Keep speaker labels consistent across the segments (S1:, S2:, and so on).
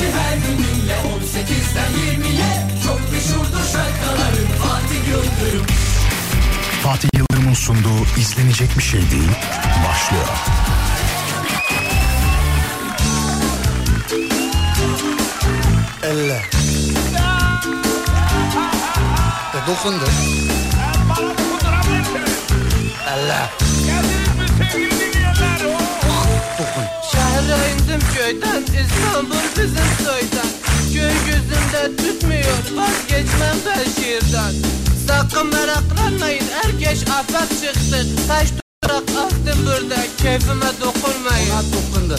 S1: Bahçı her gün dinle 18'den 20'ye Çok meşhurdur şarkıların Fatih Yıldırım
S2: Fatih Yıldırım'ın sunduğu izlenecek bir şey değil başlıyor.
S3: Elle. E dokundu. Elle. Dokun.
S4: Şehre indim köyden İstanbul bizim soydan Köy gözümde tutmuyor vazgeçmem ben şiirden Sakın meraklanmayın herkes afak çıktı Taş toprak attım burada keyfime dokunmayın
S3: Ona dokundu.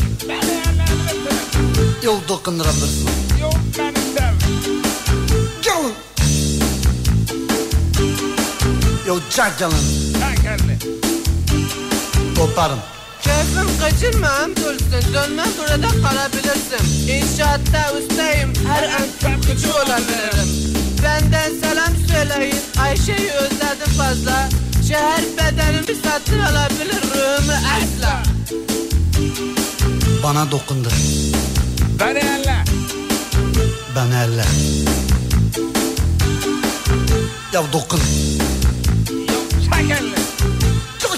S3: Yok dokundurabilirsin.
S5: Yok beni sev.
S3: Yok. Yok çak canını.
S5: Şekerli.
S3: Koparım.
S4: Keyfim kaçırmam dursun Dönmem burada kalabilirsin İnşaatta ustayım Her an çarpıcı olabilirim Benden selam söyleyin Ayşe'yi özledim fazla Şehir bedenimi satın alabilir Ruhumu asla
S3: Bana dokundu.
S5: Beni elle.
S3: Ben elle. Ya dokun.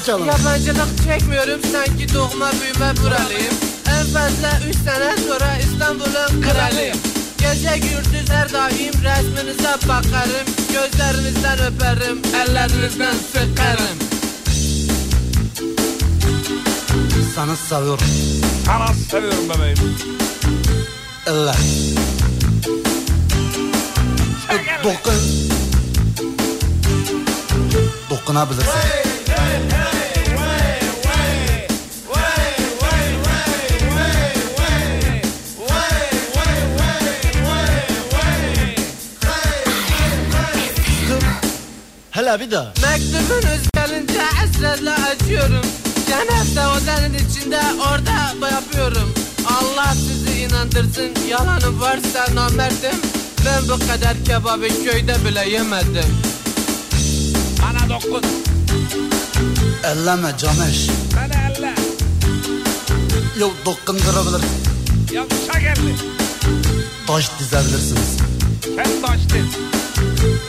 S3: Canım.
S4: Yabancılık çekmiyorum sanki doğma büyüme buralıyım En fazla üç sene sonra İstanbul'un kralıyım Gece gündüz her daim resminize bakarım Gözlerinizden öperim, ellerinizden sıkarım
S3: Sana seviyorum.
S5: Sana seviyorum bebeğim. Şekerli.
S3: dokun. Dokunabilirsin. Hele bir daha.
S4: Mektubunuz gelince hasretle açıyorum Cennet odanın içinde orada yapıyorum Allah sizi inandırsın yalanı varsa namerdim Ben bu kadar kebabı köyde bile yemedim
S5: Bana dokun.
S3: Elleme Cameş.
S5: Beni elle.
S3: Yok dokundurabilirsin.
S5: Yok şekerli.
S3: Taş dizebilirsiniz.
S5: Sen taştın.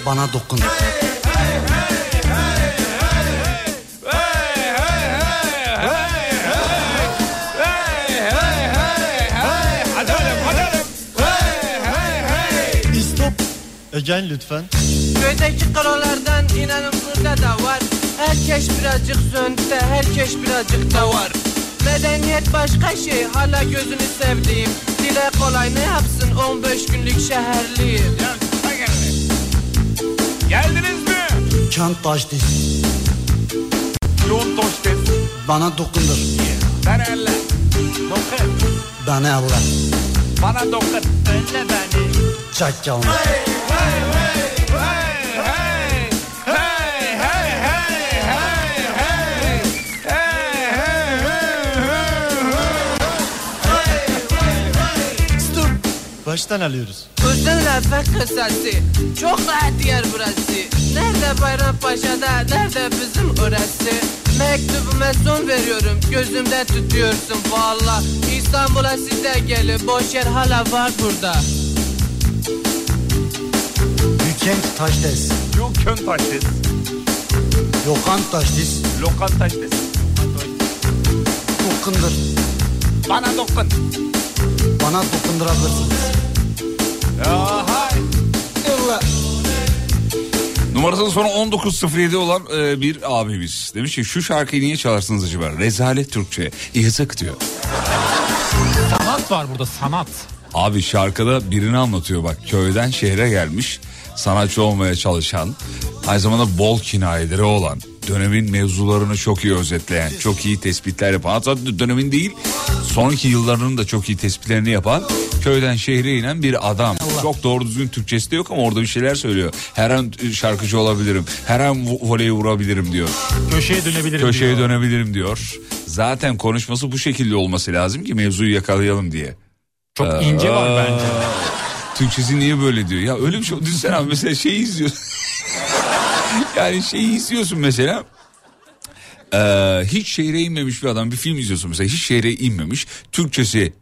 S3: Bana dokun.
S5: Hadi
S6: Again lütfen.
S4: Köydeki kalolardan inanın burada da var Herkes birazcık zönte, herkes birazcık da var Medeniyet başka şey, hala gözünü sevdiğim Dile kolay ne yapsın 15 günlük
S5: şekerli. Geldiniz mi?
S3: Kent taş diz.
S5: Yoğun taştın.
S3: Bana dokundur.
S5: Beni elle. Dokun.
S3: Beni elle.
S5: Bana dokun. Elle beni.
S3: Çak canını.
S6: Stop. Baştan alıyoruz.
S4: Uzun lafın kısası, çok rahat yer burası. Nerede Bayrampaşa'da, nerede bizim orası? Mektubuma son veriyorum, gözümde tutuyorsun valla. İstanbul'a size gelin, boş yer hala var burada
S3: Kent taş diz.
S5: Yok kön taştın.
S3: Yokan taş diz.
S5: Lokan taştın.
S3: Dokundur.
S5: Bana dokun.
S3: Bana dokundurabilirsiniz.
S5: Aha.
S3: Elle.
S7: Numarasının sonu 1907 olan e, bir abimiz. Demiş ki şu şarkıyı niye çalarsınız acaba? Rezalet Türkçe. Yazık diyor.
S8: Sanat var burada sanat.
S7: Abi şarkıda birini anlatıyor bak. Köyden şehre gelmiş. Sanatçı olmaya çalışan. Aynı zamanda bol kinayeleri olan. Dönemin mevzularını çok iyi özetleyen. Çok iyi tespitler yapan. Hatta dönemin değil sonraki yıllarının da çok iyi tespitlerini yapan. Köyden şehre inen bir adam. Çok doğru düzgün Türkçesi de yok ama orada bir şeyler söylüyor. Her an şarkıcı olabilirim. Her an vo- voleyi vurabilirim diyor.
S8: Köşeye dönebilirim
S7: Köşeye
S8: diyor.
S7: dönebilirim diyor. Zaten konuşması bu şekilde olması lazım ki mevzuyu yakalayalım diye.
S8: Çok ince var bence.
S7: Türkçesi niye böyle diyor? Ya öyle bir şey düşünsene abi mesela şeyi izliyorsun. yani şeyi izliyorsun mesela. Ee, hiç şehre inmemiş bir adam bir film izliyorsun mesela hiç şehre inmemiş. Türkçesi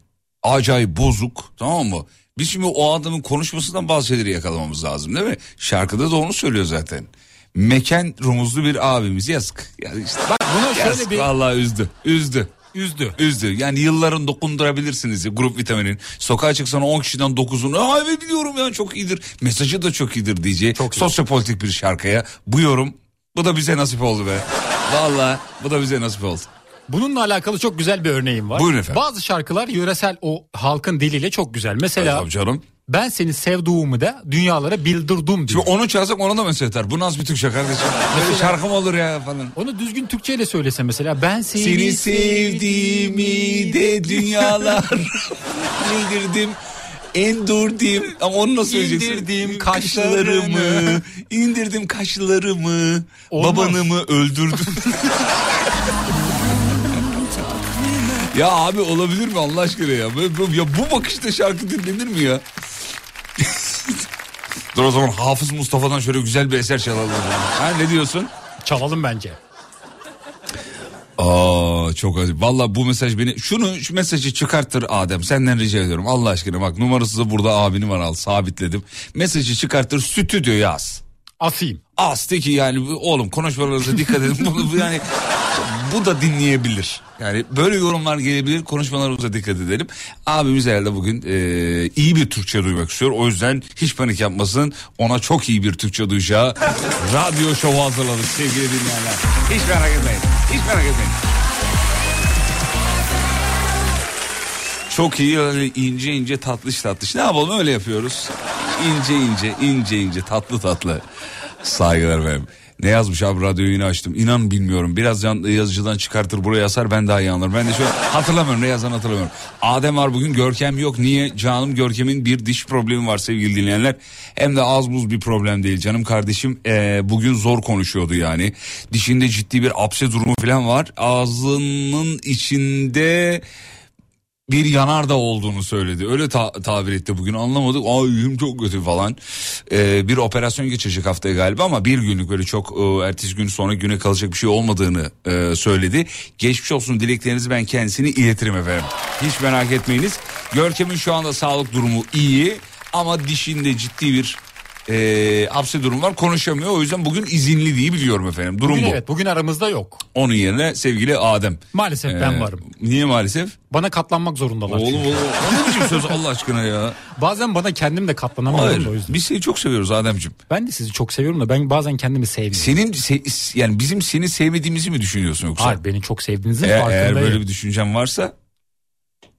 S7: acayip bozuk tamam mı? Biz şimdi o adamın konuşmasından bazı şeyleri yakalamamız lazım değil mi? Şarkıda da onu söylüyor zaten. Meken rumuzlu bir abimiz yazık. Yani işte
S8: Bak bunu şöyle
S7: yazık
S8: bir
S7: vallahi üzdü. Üzdü.
S8: Üzdü.
S7: Üzdü. Yani yılların dokundurabilirsiniz grup vitaminin. Sokağa çıksan 10 kişiden 9'unu aa evet biliyorum ya çok iyidir. Mesajı da çok iyidir diyeceği.
S8: Çok iyi.
S7: Sosyopolitik bir şarkıya bu yorum bu da bize nasip oldu be. Vallahi bu da bize nasip oldu.
S8: Bununla alakalı çok güzel bir örneğim var.
S7: Buyurun efendim.
S8: Bazı şarkılar yöresel o halkın diliyle çok güzel. Mesela
S7: Tabii canım.
S8: Ben seni sevduğumu da dünyalara bildirdim diyor.
S7: Şimdi onu çalsak ona da mesaj yeter. Bu nasıl bir Türkçe kardeşim? Böyle şarkı mı olur ya falan.
S8: Onu düzgün Türkçeyle söylese mesela ben seni,
S7: Seni sevdiğimi de dünyalar bildirdim. Endurdim ama onu nasıl söyleyeceksin?
S8: İndirdim
S7: kaşlarımı, indirdim kaşlarımı,
S8: Olmaz.
S7: babanı mı öldürdüm? ya abi olabilir mi Allah aşkına ya? Böyle- böyle- ya bu bakışta şarkı dinlenir mi ya? Dur o zaman Hafız Mustafa'dan şöyle güzel bir eser çalalım. Ha ne diyorsun?
S8: Çalalım bence.
S7: Aa çok acı. Valla bu mesaj beni şunu şu mesajı çıkarttır Adem senden rica ediyorum Allah aşkına bak numarası da burada abinin var al sabitledim. Mesajı çıkarttır stüdyo yaz.
S8: Asayım.
S7: Az de ki yani oğlum konuşmalarınıza dikkat edin. Bunu, bu yani bu da dinleyebilir. Yani böyle yorumlar gelebilir konuşmalarımıza dikkat edelim. Abimiz herhalde bugün e, iyi bir Türkçe duymak istiyor. O yüzden hiç panik yapmasın. Ona çok iyi bir Türkçe duyacağı radyo şovu hazırladık sevgili dinleyenler. Hiç merak etmeyin. Hiç merak etmeyin. Çok iyi öyle ince ince tatlış tatlış. Ne yapalım öyle yapıyoruz. İnce ince ince ince tatlı tatlı. Saygılar efendim. Ne yazmış abi radyoyu yine açtım. İnan bilmiyorum. Biraz yazıcıdan çıkartır buraya asar ben daha iyi anlarım. Ben de an hatırlamıyorum ne yazan hatırlamıyorum. Adem var bugün Görkem yok. Niye? Canım Görkem'in bir diş problemi var sevgili dinleyenler. Hem de az buz bir problem değil. Canım kardeşim eee, bugün zor konuşuyordu yani. Dişinde ciddi bir apse durumu falan var. Ağzının içinde bir yanardağ olduğunu söyledi. Öyle ta- tabir etti bugün anlamadık. Ay yüzüm çok kötü falan. Ee, bir operasyon geçirecek haftaya galiba ama bir günlük öyle çok e, ertesi gün sonra güne kalacak bir şey olmadığını e, söyledi. Geçmiş olsun dileklerinizi ben kendisine iletirim efendim. Hiç merak etmeyiniz. Görkem'in şu anda sağlık durumu iyi ama dişinde ciddi bir e, hapse durum var konuşamıyor. O yüzden bugün izinli diye biliyorum efendim. Durum
S8: Bugün
S7: bu.
S8: evet bugün aramızda yok.
S7: Onun yerine sevgili Adem.
S8: Maalesef ben
S7: Ee,
S8: varım.
S7: Niye maalesef?
S8: Bana katlanmak zorundalar.
S7: Oğlum
S8: çünkü.
S7: oğlum o ne biçim söz Allah aşkına ya.
S8: Bazen bana kendim de katlanamıyorum
S7: Hayır
S8: o yüzden.
S7: biz seni çok seviyoruz Ademciğim.
S8: Ben de sizi çok seviyorum da ben bazen kendimi sevmiyorum.
S7: Senin se- yani bizim seni sevmediğimizi mi düşünüyorsun yoksa?
S8: Hayır beni çok sevdiğinizin
S7: Eğer,
S8: farkındayım.
S7: eğer böyle bir düşüncen varsa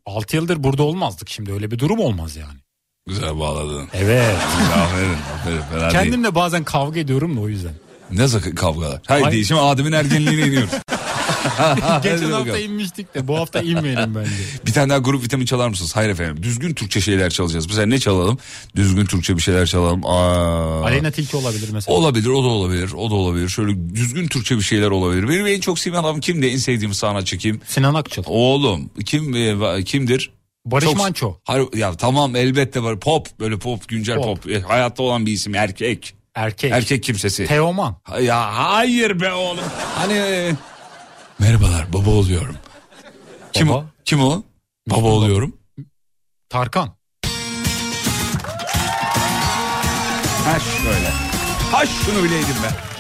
S8: 6 yıldır burada olmazdık şimdi öyle bir durum olmaz yani.
S7: Güzel bağladın.
S8: Evet.
S7: aferin aferin fena değil.
S8: Kendimle bazen kavga ediyorum da o yüzden.
S7: Ne sakın kavgalar. Haydi
S8: Ay-
S7: şimdi Adem'in ergenliğine iniyoruz.
S8: Geçen hafta inmiştik de bu hafta inmeyelim bence.
S7: Bir tane daha grup vitamin çalar mısınız? Hayır efendim. Düzgün Türkçe şeyler çalacağız. Mesela ne çalalım? Düzgün Türkçe bir şeyler çalalım. Aa.
S8: Aleyna Tilki olabilir mesela.
S7: Olabilir, o da olabilir, o da olabilir. Şöyle düzgün Türkçe bir şeyler olabilir. Benim en çok sevdiğim adam kimdi? En sevdiğim sanatçı kim?
S8: Sinan Akçıl.
S7: Oğlum kim e, kimdir?
S8: Barış
S7: Çok-
S8: Manço.
S7: Hayır, ya tamam elbette var. Pop böyle pop güncel pop.
S8: Pop.
S7: E, hayatta olan bir isim erkek.
S8: Erkek.
S7: Erkek kimsesi.
S8: Teoman.
S7: Ha- ya hayır be oğlum. Hani e, merhabalar baba oluyorum. Kim
S8: Baba?
S7: o? Kim o? Baba
S8: Müslüm
S7: oluyorum.
S8: Tarkan.
S7: Ha şöyle. Ha şunu bileydim ben.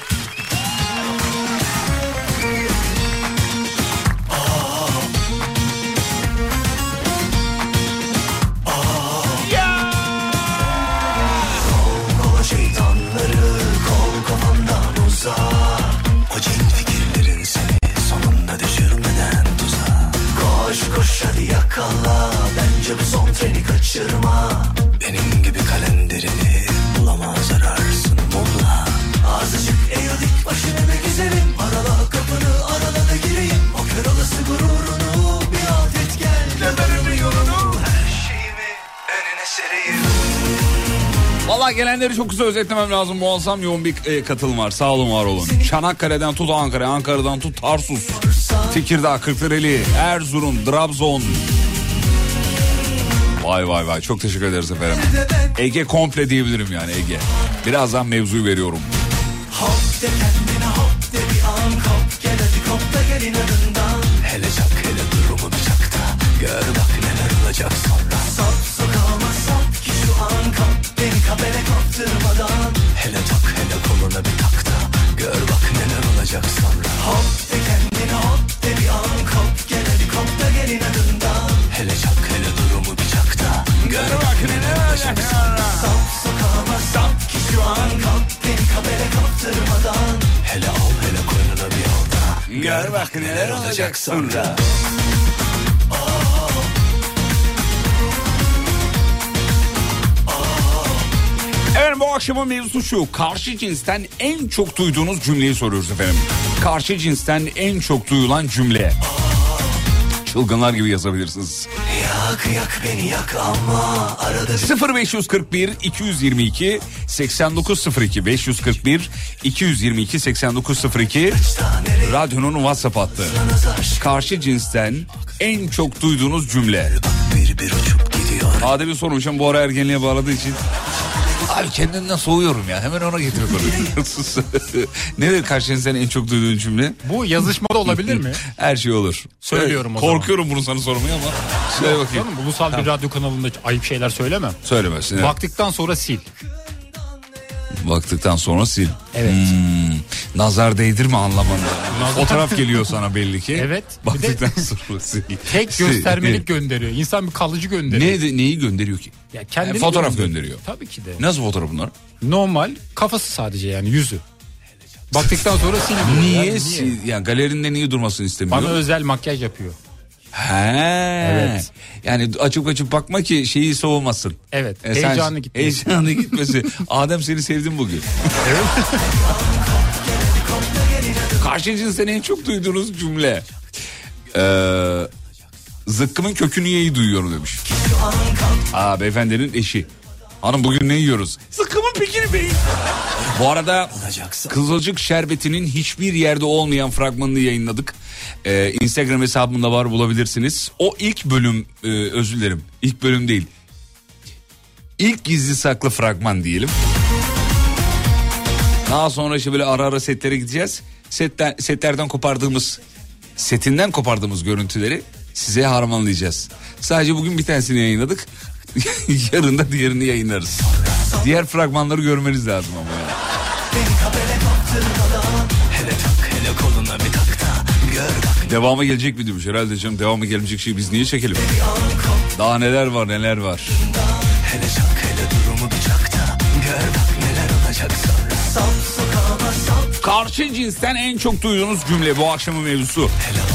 S1: Koş hadi yakala Bence bu son treni kaçırma. Benim gibi kalenderini bulamaz ararsın molla Azıcık eğil dik başını be güzelim. Arala kapını
S7: Valla gelenleri çok kısa özetlemem lazım. Muazzam yoğun bir e, katılım var. Sağ olun var olun. Çanakkale'den tut Ankara, Ankara'dan tut Tarsus, Tekirdağ, Kırklareli, Erzurum, Trabzon. Vay vay vay çok teşekkür ederiz efendim. Ege komple diyebilirim yani Ege. Birazdan mevzuyu veriyorum.
S1: Hele çak hele durumu bir çak da Gör bak
S9: Gör bak neler olacak sonra
S7: Evet bu akşamın mevzusu şu. Karşı cinsten en çok duyduğunuz cümleyi soruyoruz efendim. Karşı cinsten en çok duyulan cümle. Çılgınlar gibi yazabilirsiniz.
S9: Yak yak beni yak ama arada bir
S7: 0541 222 8902 541 222 8902 Radyonun WhatsApp hattı. Karşı cinsten en çok duyduğunuz cümle. Adem'in sormuşum bu ara ergenliğe bağladığı için. Abi kendinden soğuyorum ya hemen ona getiriyor konuyu. Nedir karşı cinsten en çok duyduğun cümle?
S8: Bu yazışmada olabilir mi?
S7: Her şey olur.
S8: Söylüyorum o
S7: Korkuyorum bunu sana sormaya ama. Söyle bakayım.
S8: Canım ulusal bir radyo kanalında ayıp şeyler söylemem.
S7: Söylemesin. evet.
S8: Baktıktan sonra sil.
S7: Baktıktan sonra sil.
S8: Evet.
S7: Hmm, nazar değdirme anlamında. Fotoğraf geliyor sana belli ki.
S8: Evet.
S7: Baktıktan sonra sil.
S8: Tek göstermelik gönderiyor. İnsan bir kalıcı gönderiyor.
S7: Ne, neyi gönderiyor ki?
S8: Ya kendini
S7: Yani fotoğraf gönderiyor.
S8: Tabii ki de.
S7: Nasıl fotoğraf bunlar?
S8: Normal kafası sadece yani yüzü. Baktıktan sonra sil. diyor.
S7: Niye?
S8: Yani
S7: sil- Yani galerinde niye durmasını istemiyor?
S8: Bana özel makyaj yapıyor.
S7: He.
S8: Evet.
S7: Yani açıp açıp bakma ki şeyi soğumasın.
S8: Evet.
S7: E sen-
S8: heyecanı gitmesin.
S7: Heyecanı gitmesi. Adem seni sevdim bugün. Karşı cinsten en çok duyduğunuz cümle. Ee, zıkkımın kökünü yeyi duyuyorum demiş. Aa beyefendinin eşi. Hanım bugün ne yiyoruz? Zıkkımın pekini bey. Bu arada Kızılcık Şerbeti'nin hiçbir yerde olmayan fragmanını yayınladık. Ee, Instagram hesabımda var bulabilirsiniz. O ilk bölüm e, özür dilerim. İlk bölüm değil. İlk gizli saklı fragman diyelim. Daha sonra işte böyle ara ara setlere gideceğiz. Setten, setlerden kopardığımız, setinden kopardığımız görüntüleri size harmanlayacağız. Sadece bugün bir tanesini yayınladık. Yarın da diğerini yayınlarız. Diğer fragmanları görmeniz lazım ama yani. Devamı gelecek mi demiş herhalde canım. Devamı gelmeyecek şey biz niye çekelim? Daha neler var neler var.
S9: hele çak hele durumu bir çak da Gör bak neler olacak sonra Sap sokağıma sap
S7: Karşı cinsten en çok duyduğunuz cümle bu akşamın mevzusu.
S9: Hele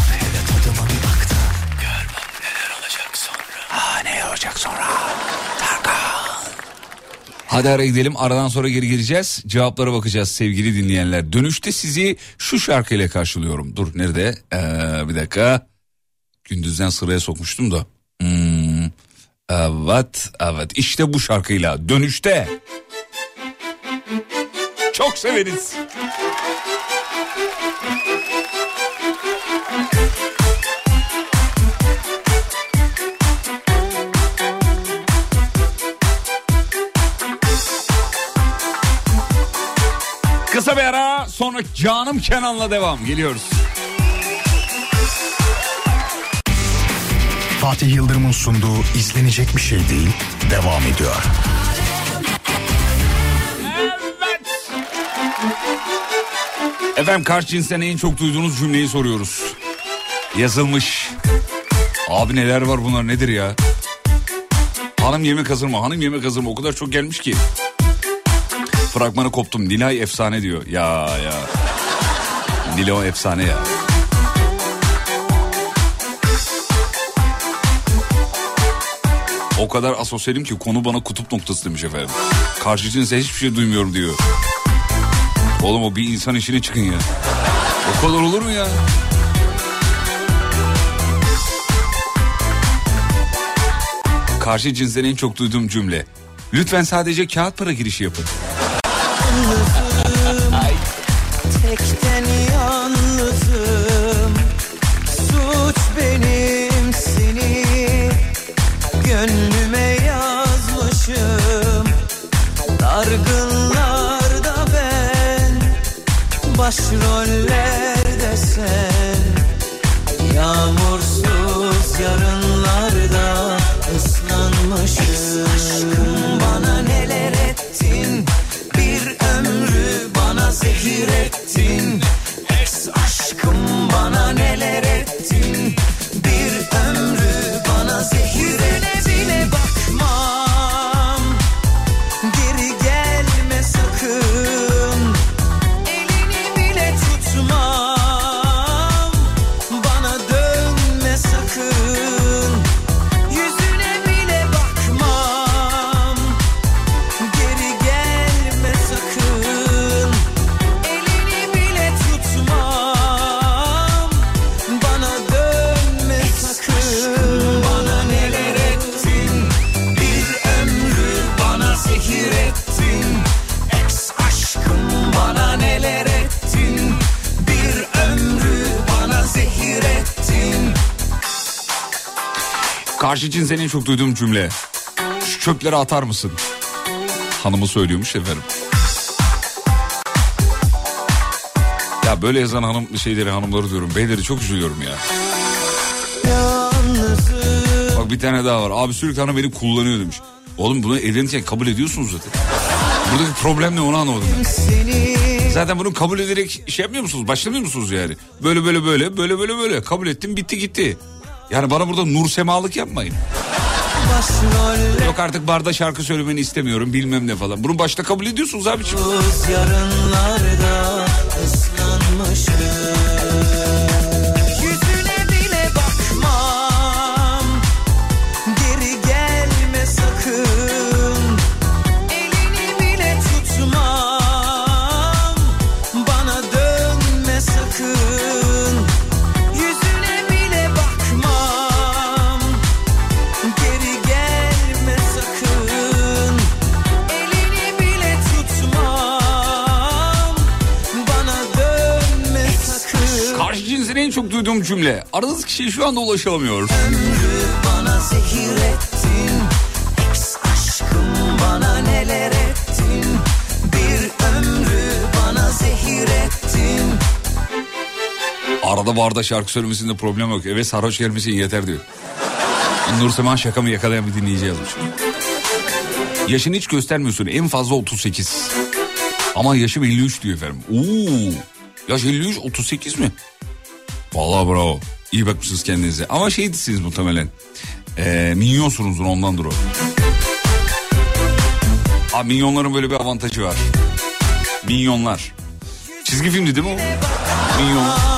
S7: Hadi ara gidelim aradan sonra geri geleceğiz. Cevaplara bakacağız sevgili dinleyenler. Dönüşte sizi şu şarkıyla karşılıyorum. Dur nerede? Ee, bir dakika. Gündüzden sıraya sokmuştum da. Hmm, evet evet işte bu şarkıyla dönüşte. Çok severiz. Kısa bir ara sonra canım Kenan'la devam. Geliyoruz.
S2: Fatih Yıldırım'ın sunduğu izlenecek bir şey değil devam ediyor.
S7: Efendim karşı cinsten en çok duyduğunuz cümleyi soruyoruz. Yazılmış. Abi neler var bunlar nedir ya? Hanım yemek hazır mı? Hanım yemek hazır mı? O kadar çok gelmiş ki. Fragmanı koptum. Nilay efsane diyor. Ya ya. Nilay efsane ya. O kadar asosyalim ki konu bana kutup noktası demiş efendim. Karşı cinse hiçbir şey duymuyorum diyor. Oğlum o bir insan işine çıkın ya. O kadar olur mu ya? Karşı cinsten en çok duyduğum cümle. Lütfen sadece kağıt para girişi yapın.
S1: Tekten yalnızım. Suç benim seni Gönlüme yazmışım. Dargınlarda ben Başrollerde sen. Yağmursuz yarınlarda zehir ettin
S7: Karşı cinsen en çok duyduğum cümle. Şu çöpleri atar mısın? Hanımı söylüyormuş efendim. Ya böyle yazan hanım şeyleri hanımları diyorum. Beyleri çok üzülüyorum ya. Bak bir tane daha var. Abi sürekli hanım beni kullanıyor demiş. Oğlum bunu evlenirken kabul ediyorsunuz zaten. Buradaki problem ne onu anlamadım ben. Zaten bunu kabul ederek şey yapmıyor musunuz? Başlamıyor musunuz yani? Böyle böyle böyle böyle böyle böyle kabul ettim bitti gitti. Yani bana burada nur semalık yapmayın. Yok artık barda şarkı söylemeni istemiyorum bilmem ne falan. Bunu başta kabul ediyorsunuz abiciğim. Duyduğum cümle. Aradığınız kişiye şu anda ulaşılamıyor.
S10: Bana zehir ettin bana neler ettin Bir ömrü bana zehir ettin
S7: Arada barda şarkı söylemesinde problem yok. Eve sarhoş gelmesin yeter diyor. Nur Sema şakamı yakalayan bir dinleyici yazmış. Yaşını hiç göstermiyorsun. En fazla 38. Ama yaşım 53 diyor efendim. Oo, yaş 53 38 mi? Vallahi bravo. İyi bakmışsınız kendinize. Ama şeydisiniz muhtemelen. Ee, minyonsunuzdur ondandır o. Abi minyonların böyle bir avantajı var. Minyonlar. Çizgi filmdi değil mi o? Minyon.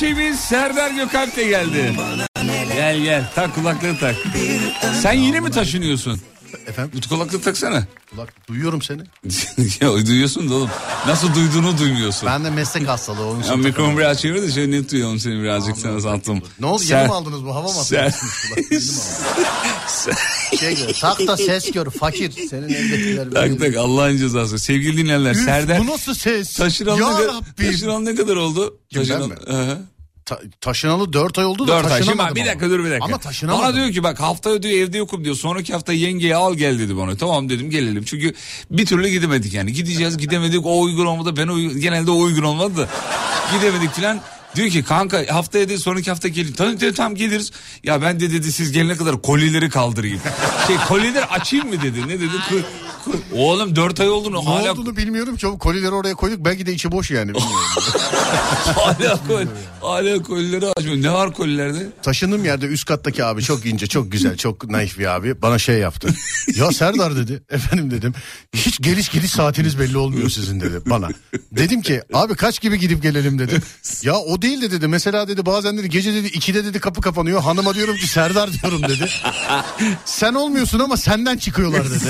S7: Şeyimiz Serdar Gökalp de geldi. Gel gel tak kulaklığı tak. Sen yine mi taşınıyorsun?
S6: Efendim?
S7: Bu kulaklığı taksana.
S6: Kulak duyuyorum seni.
S7: ya duyuyorsun da oğlum. Nasıl duyduğunu duymuyorsun.
S6: Ben de meslek hastalığı onun için.
S7: mikrofonu biraz çevir de şöyle net duyalım seni birazcık sana sattım.
S6: Ne oldu
S7: Ser-
S6: yeni mi aldınız bu hava mı
S7: Ser-
S6: aldınız? şey gör, tak da ses gör fakir. Senin eldekiler.
S7: Tak tak Allah'ın cezası. Sevgili dinleyenler
S6: Üf,
S7: Serdar
S6: Bu nasıl ses?
S7: taşınalı,
S6: ya
S7: ne,
S6: Rabbim.
S7: taşınalı ne kadar oldu?
S6: Kim, ben
S7: Taşınalı-
S6: mi?
S7: Hı hı.
S6: Ta- taşınalı 4 ay oldu da
S7: Dört ay. Şimdi bir
S6: ama.
S7: dakika dur bir dakika.
S6: Ama taşınamadım.
S7: Bana diyor ki bak haftaya diyor evde yokum diyor. Sonraki hafta yengeyi al gel dedi bana. Tamam dedim gelelim. Çünkü bir türlü gidemedik yani. Gideceğiz gidemedik o uygun olmadı. Ben uygun, genelde o uygun olmadı da. Gidemedik filan. Diyor ki kanka haftaya dedi sonraki hafta gelin. Tamam dedi tamam geliriz. Ya ben de dedi siz gelene kadar kolileri kaldırayım. şey kolileri açayım mı dedi. Ne dedi? Ku- Oğlum dört ay oldu.
S6: Ne
S7: Hala,
S6: olduğunu bilmiyorum ki. Kolileri oraya koyduk. Belki de içi boş yani. Bilmiyorum.
S7: hala, kol, hala kolileri açmıyor. Ne var kolilerde?
S6: Taşındığım yerde üst kattaki abi çok ince, çok güzel, çok naif bir abi. Bana şey yaptı. Ya Serdar dedi. Efendim dedim. Hiç geliş gidiş saatiniz belli olmuyor sizin dedi bana. Dedim ki abi kaç gibi gidip gelelim dedim. Ya o değil de dedi. Mesela dedi bazen dedi gece dedi 2'de dedi kapı kapanıyor. Hanıma diyorum ki Serdar diyorum dedi. Sen olmuyorsun ama senden çıkıyorlar dedi.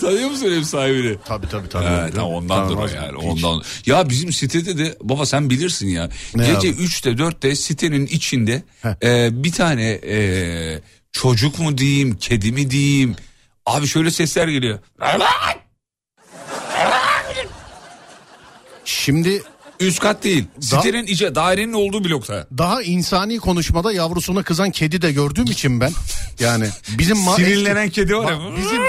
S7: Tanıyor musun ev sahibini?
S6: tabii tabii tabii.
S7: Evet, ha, ondandır o yani. Ondan. Ya bizim sitede de baba sen bilirsin ya.
S6: Ne
S7: gece
S6: abi?
S7: 3'te 4'te sitenin içinde e, bir tane e, çocuk mu diyeyim, kedi mi diyeyim. Abi şöyle sesler geliyor.
S6: Şimdi
S7: Üst kat değil.
S6: Da-
S7: Sitenin içi dairenin olduğu blokta.
S6: daha insani konuşmada yavrusuna kızan kedi de gördüğüm için ben yani bizim ma-
S7: Sinirlenen kedi var ya.
S6: Bak, bizim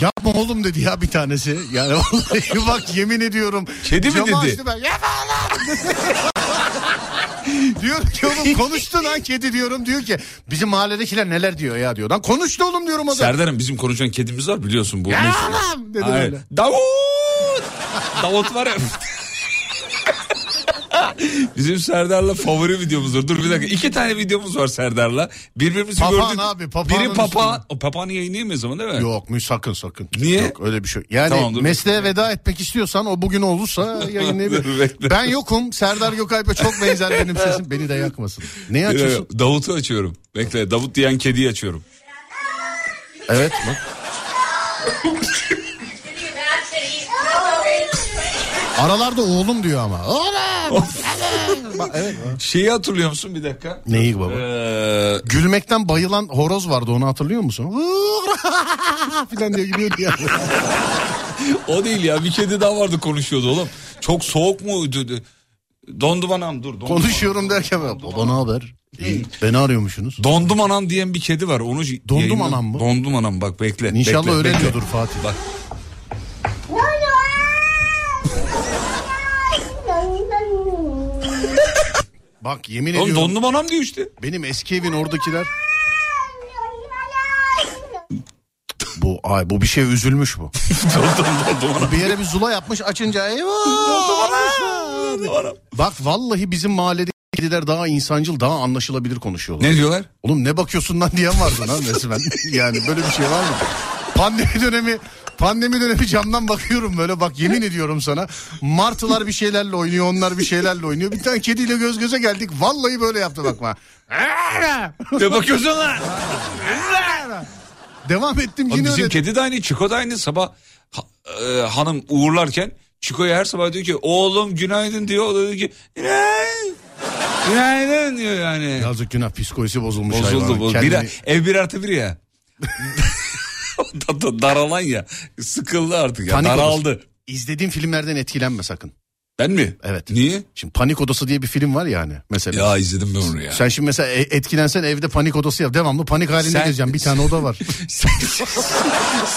S6: Yapma oğlum dedi ya bir tanesi. Yani vallahi bak yemin ediyorum.
S7: Kedi mi dedi?
S6: ben, "Yapma lan!" diyor ki oğlum konuştu lan kedi diyorum. Diyor ki bizim mahalledekiler neler diyor ya diyor. Lan konuştu oğlum diyorum o da.
S7: Serdar'ım bizim konuşan kedimiz var biliyorsun bu.
S6: Ya lan dedi
S7: Hayır.
S6: böyle.
S7: Davut! Davut var ya. Bizim Serdar'la favori videomuzdur. Dur bir dakika. İki tane videomuz var Serdar'la. Birbirimizi
S6: Papağan
S7: gördük.
S6: abi, papağanın
S7: Biri papağan. O papağanı yayınlayamayız ama değil mi?
S6: Yok mu sakın sakın.
S7: Niye?
S6: Yok öyle bir şey. Yani
S7: Tamam, dur.
S6: mesleğe veda etmek istiyorsan o bugün olursa yayınlayabilir. ben yokum. Serdar Gökalp'e çok benzer benim sesim. Beni de yakmasın. Neyi açıyorsun?
S7: Davut'u açıyorum. Bekle Davut diyen kediyi açıyorum.
S6: Evet bak. Aralarda oğlum diyor ama. Oğlum. Bak, evet.
S7: Şeyi hatırlıyor musun bir dakika?
S6: Neyi baba?
S7: Ee,
S6: Gülmekten bayılan horoz vardı onu hatırlıyor musun? Filan diye gülüyordu ya.
S7: o değil ya bir kedi daha vardı konuşuyordu oğlum. Çok soğuk mu? Dondum anam dur. Dondum
S6: Konuşuyorum derken baba ne haber? İyi. Beni arıyormuşsunuz.
S7: Dondum anam diyen bir kedi var. Onu
S6: Dondum
S7: yayınla-
S6: anam mı?
S7: Dondum anam bak bekle.
S6: İnşallah
S7: bekle,
S6: öğreniyordur
S7: bekle.
S6: Fatih.
S7: Bak
S6: Bak yemin
S7: oğlum
S6: ediyorum.
S7: dondum anam diyor işte.
S6: Benim eski evin oradakiler. Bu ay bu bir şey üzülmüş bu. bir yere bir zula yapmış açınca eyvah. Bak vallahi bizim mahallede kediler daha insancıl daha anlaşılabilir konuşuyorlar.
S7: Ne diyorlar?
S6: Oğlum ne bakıyorsun lan diyen vardı lan resmen. yani böyle bir şey var mı? Pandemi dönemi pandemi dönemi camdan bakıyorum böyle bak yemin ediyorum sana. Martılar bir şeylerle oynuyor onlar bir şeylerle oynuyor. Bir tane kediyle göz göze geldik. Vallahi böyle yaptı bakma.
S7: ne bakıyorsun lan?
S6: Devam ettim yine
S7: bizim
S6: öyle.
S7: kedi de aynı Çiko da aynı sabah ha- e, hanım uğurlarken Çiko'ya her sabah diyor ki oğlum günaydın diyor. O da diyor ki günaydın. Günaydın diyor yani.
S6: Yazık günah psikolojisi bozulmuş
S7: Bozuldu
S6: hayvanın.
S7: bu.
S6: Kendini-
S7: Bir, ev bir artı bir ya. Da- da- Daralan ya. Sıkıldı artık ya.
S6: Panik
S7: Daraldı.
S6: odası. İzlediğin filmlerden etkilenme sakın.
S7: Ben mi?
S6: Evet.
S7: Niye?
S6: Şimdi Panik Odası diye bir film var yani mesela.
S7: Ya izledim ben onu ya.
S6: Sen şimdi mesela e- etkilensen evde panik odası yap. Devamlı panik halinde
S7: Sen-
S6: gezeceğim. Bir tane oda var.
S7: sen,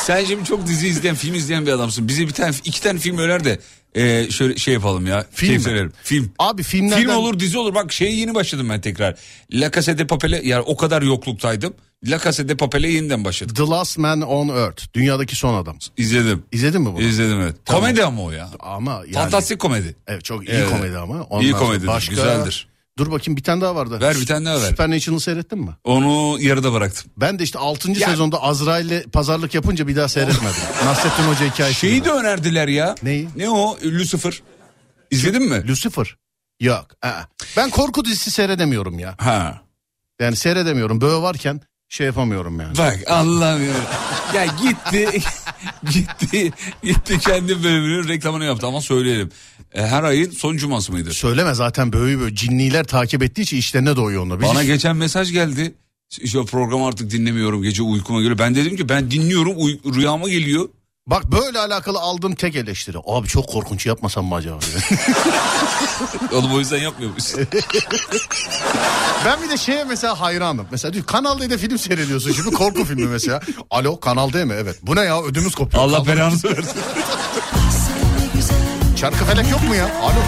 S7: sen şimdi çok dizi izleyen, film izleyen bir adamsın. Bize bir tane, iki tane film öner de e, şöyle şey yapalım ya.
S6: Film mi?
S7: Film.
S6: Abi filmlerden...
S7: Film olur, dizi olur. Bak şeye yeni başladım ben tekrar. La Casa de Papel'e yani o kadar yokluktaydım. La Casa de Papel'e yeniden başladım.
S6: The Last Man on Earth. Dünyadaki son adam.
S7: İzledim.
S6: İzledin mi bunu?
S7: İzledim evet.
S6: Tamam.
S7: Komedi ama o ya.
S6: Ama yani...
S7: Fantastik komedi.
S6: Evet çok iyi
S7: Evet.
S6: komedi ama. Ondan
S7: İyi
S6: sonra
S7: komedidir, güzeldir.
S6: Dur bakayım bir tane daha vardı.
S7: Ver bir tane daha ver.
S6: Supernatural'ı seyrettin mi?
S7: Onu yarıda bıraktım.
S6: Ben de işte 6.
S7: Ya-
S6: sezonda Azrail'le pazarlık yapınca bir daha seyretmedim. Nasrettin Hoca hikayesi.
S7: Şeyi de önerdiler ya.
S6: Neyi?
S7: Ne o? Lucifer. İzledin mi?
S6: Lucifer. Yok. aa. Ben korku dizisi seyredemiyorum ya.
S7: Ha.
S6: Yani seyredemiyorum. Böyle varken şey yapamıyorum yani.
S7: Bak Allah'ım ya. gitti gitti gitti kendi bölümünün reklamını yaptı ama söyleyelim. E, her ayın son cuması mıydı?
S6: Söyleme zaten böyle böyle cinniler takip ettiği için işlerine doyuyor onlar. Biz
S7: Bana
S6: hiç-
S7: geçen mesaj geldi. İşte o programı artık dinlemiyorum gece uykuma göre. Ben dedim ki ben dinliyorum uy- rüyama geliyor.
S6: Bak böyle alakalı aldığım tek eleştiri. Abi çok korkunç yapmasam mı acaba?
S7: Oğlum o yüzden yapmıyormuş.
S6: ben bir de şeye mesela hayranım. Mesela diyor Kanal D'de film seyrediyorsun şimdi korku filmi mesela. Alo Kanal D mi? Evet. Bu ne ya ödümüz kopuyor.
S7: Allah belanızı versin.
S6: Çarkı felek yok mu ya? Alo.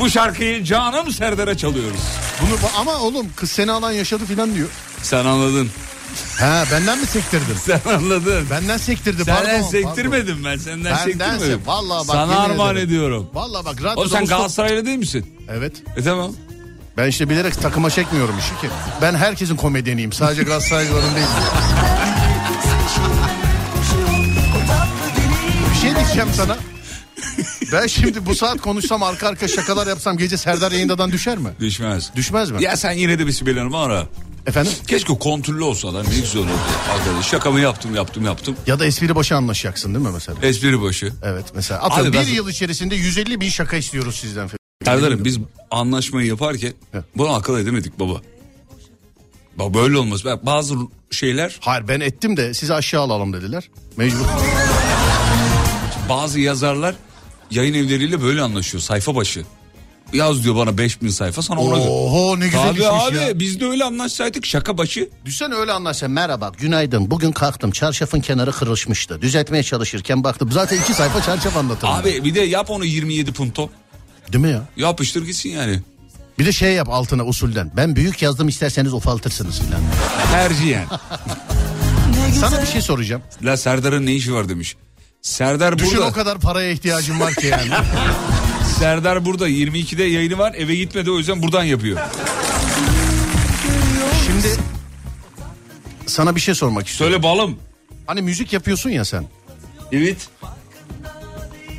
S7: Bu şarkıyı canım Serdar'a çalıyoruz.
S6: Bunu ama oğlum kız seni alan yaşadı filan diyor.
S7: Sen anladın.
S6: Ha benden mi sektirdin?
S7: Sen anladın.
S6: Benden sektirdi
S7: Senden
S6: pardon.
S7: sektirmedim ben senden
S6: Benden
S7: sektirmedim.
S6: se- vallahi bak,
S7: Sana
S6: yemin
S7: armağan
S6: ederim.
S7: ediyorum.
S6: Pardon. Valla bak radyoda
S7: Oğlum sen
S6: son-
S7: Galatasaraylı değil misin?
S6: Evet.
S7: E tamam.
S6: Ben işte bilerek takıma çekmiyorum işi ki. Ben herkesin komedyeniyim. Sadece Galatasaraylıların değil. Bir şey diyeceğim sana. Ben şimdi bu saat konuşsam arka arka şakalar yapsam gece Serdar yayındadan düşer mi?
S7: Düşmez.
S6: Düşmez mi?
S7: Ya sen yine de bir Sibel Hanım'ı ara.
S6: Efendim?
S7: Keşke kontrollü olsalar ne güzel olurdu. Arkadaş şakamı yaptım yaptım yaptım.
S6: Ya da espri başı anlaşacaksın değil mi mesela?
S7: Espri başı.
S6: Evet mesela. Atıyorum
S7: Abi ben-
S6: bir yıl içerisinde 150 bin şaka istiyoruz sizden.
S7: Serdar'ım biz anlaşmayı yaparken bunu akıl edemedik baba. Bak böyle olmaz. Bak bazı şeyler
S6: Hayır ben ettim de sizi aşağı alalım dediler. Mecbur.
S7: bazı yazarlar yayın evleriyle böyle anlaşıyor sayfa başı. Yaz diyor bana 5000 sayfa sana ona.
S6: Oho ne güzel
S7: Tabii
S6: işmiş
S7: abi
S6: ya.
S7: biz de öyle anlaşsaydık şaka başı.
S6: Düşsene öyle anlaşsa merhaba günaydın bugün kalktım çarşafın kenarı kırılmıştı. Düzeltmeye çalışırken baktım zaten iki sayfa çarşaf anlatırım.
S7: Abi bir de yap onu 27 punto.
S6: Değil mi ya?
S7: Yapıştır gitsin yani.
S6: Bir de şey yap altına usulden. Ben büyük yazdım isterseniz ufaltırsınız filan.
S7: Tercihen.
S6: Sana bir şey soracağım.
S7: La Serdar'ın ne işi var demiş. Serdar
S6: Düşün
S7: burada.
S6: o kadar paraya ihtiyacım var ki yani.
S7: Serdar burada 22'de yayını var eve gitmedi o yüzden buradan yapıyor.
S6: Şimdi sana bir şey sormak istiyorum.
S7: Söyle balım.
S6: Hani müzik yapıyorsun ya sen.
S7: Evet.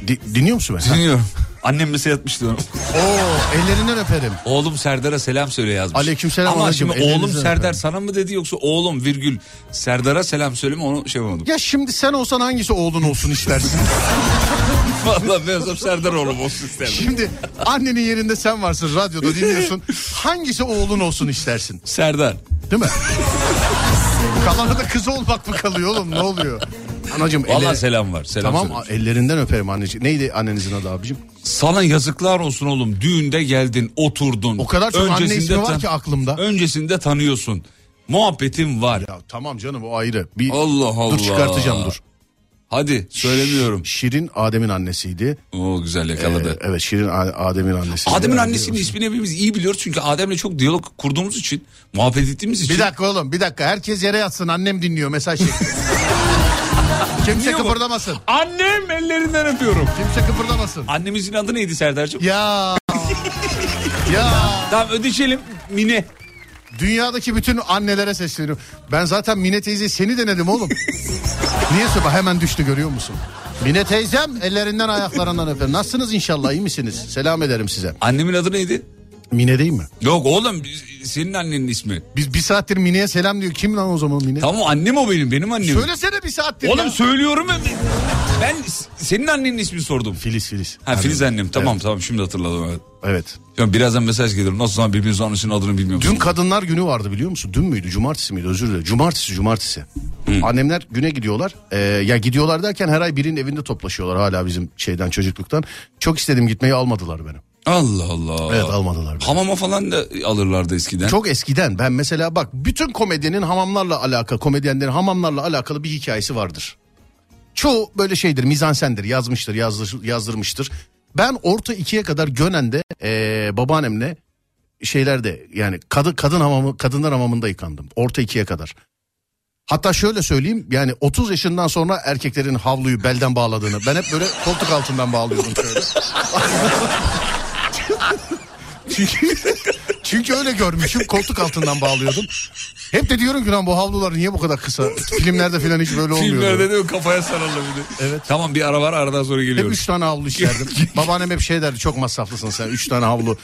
S6: Di- dinliyor musun mesela?
S7: Dinliyorum. Annem mesaj atmıştı onu.
S6: Oo, ellerinden öperim.
S7: Oğlum Serdar'a selam söyle yazmış.
S6: Aleykümselam
S7: Ama
S6: anacığım,
S7: şimdi oğlum Serdar
S6: öperim.
S7: sana mı dedi yoksa oğlum virgül Serdar'a selam söyleme onu şey yapamadım.
S6: Ya şimdi sen olsan hangisi oğlun olsun istersin?
S7: Vallahi ben olsam Serdar oğlum olsun isterdim.
S6: şimdi annenin yerinde sen varsın radyoda dinliyorsun. Hangisi oğlun olsun istersin?
S7: Serdar.
S6: Değil mi? Kalanı da kız olmak mı kalıyor oğlum ne oluyor? Anacığım
S7: Vallahi
S6: elle-
S7: selam var. Selam
S6: Tamam
S7: söyle.
S6: ellerinden öperim anneciğim. Neydi annenizin adı abicim?
S7: Sana yazıklar olsun oğlum. Düğünde geldin, oturdun.
S6: O kadar çok anne ismi var ki aklımda.
S7: Öncesinde tanıyorsun. Muhabbetin var.
S6: Ya tamam canım o ayrı. Bir
S7: Allah Allah.
S6: dur çıkartacağım dur.
S7: Hadi söylemiyorum.
S6: Şirin Adem'in annesiydi.
S7: O güzel
S6: Ee,
S7: yakaladı.
S6: evet Şirin Adem'in annesi.
S7: Adem'in annesinin ismini hepimiz iyi biliyoruz çünkü Adem'le çok diyalog kurduğumuz için, muhabbet ettiğimiz için.
S6: Bir dakika oğlum bir dakika herkes yere yatsın annem dinliyor mesaj çekti. Kimse kıpırdamasın.
S7: Annem ellerinden öpüyorum.
S6: Kimse kıpırdamasın.
S7: Annemizin adı neydi Serdar'cığım?
S6: Ya. ya.
S7: Tamam ödeşelim Mine.
S6: Dünyadaki bütün annelere sesleniyorum. Ben zaten Mine teyze seni denedim oğlum. Niye söyle hemen düştü görüyor musun? Mine teyzem ellerinden ayaklarından öperim. Nasılsınız inşallah iyi misiniz? Selam ederim size.
S7: Annemin adı neydi?
S6: Mine değil mi?
S7: Yok oğlum senin annenin ismi.
S6: Biz bir saattir Mine'ye selam diyor. Kim lan o zaman Mine?
S7: Tamam annem o benim benim annem.
S6: Söylesene bir saattir
S7: Oğlum
S6: ya.
S7: söylüyorum ya. Ben senin annenin ismini sordum.
S6: Filiz Filiz.
S7: Ha Filiz
S6: Annem.
S7: annem tamam
S6: Evet.
S7: tamam şimdi hatırladım evet.
S6: Evet.
S7: Şimdi birazdan mesaj gelir. Nasıl zaman birbirinizin annesinin adını bilmiyor
S6: Dün kadınlar günü vardı biliyor musun? Dün müydü? Cumartesi miydi? Özür dilerim. Cumartesi, cumartesi. Annemler güne gidiyorlar. Ee, ya gidiyorlar derken her ay birinin evinde toplaşıyorlar hala bizim şeyden çocukluktan. Çok istedim gitmeyi almadılar beni.
S7: Allah Allah.
S6: Evet almadılar beni.
S7: Hamama falan da alırlardı eskiden.
S6: Çok eskiden ben mesela bak bütün komedyenin hamamlarla alakalı komedyenlerin hamamlarla alakalı bir hikayesi vardır. Çoğu böyle şeydir mizansendir yazmıştır yazdır, yazdırmıştır. Ben orta ikiye kadar Gönen'de eee babaannemle şeylerde yani kadın kadın hamamı kadınlar hamamında yıkandım orta ikiye kadar. Hatta şöyle söyleyeyim yani 30 yaşından sonra erkeklerin havluyu belden bağladığını ben hep böyle koltuk altından bağlıyordum şöyle. çünkü, çünkü öyle görmüşüm koltuk altından bağlıyordum. Hep de diyorum ki lan bu havlular niye bu kadar kısa? Filmlerde falan hiç böyle olmuyor.
S7: Filmlerde de kafaya sararlar bir de.
S6: Evet.
S7: Tamam bir ara var aradan sonra
S6: Hep
S7: geliyoruz.
S6: üç tane havlu isterdim. Babaannem hep şey derdi çok masraflısın sen. Üç tane havlu.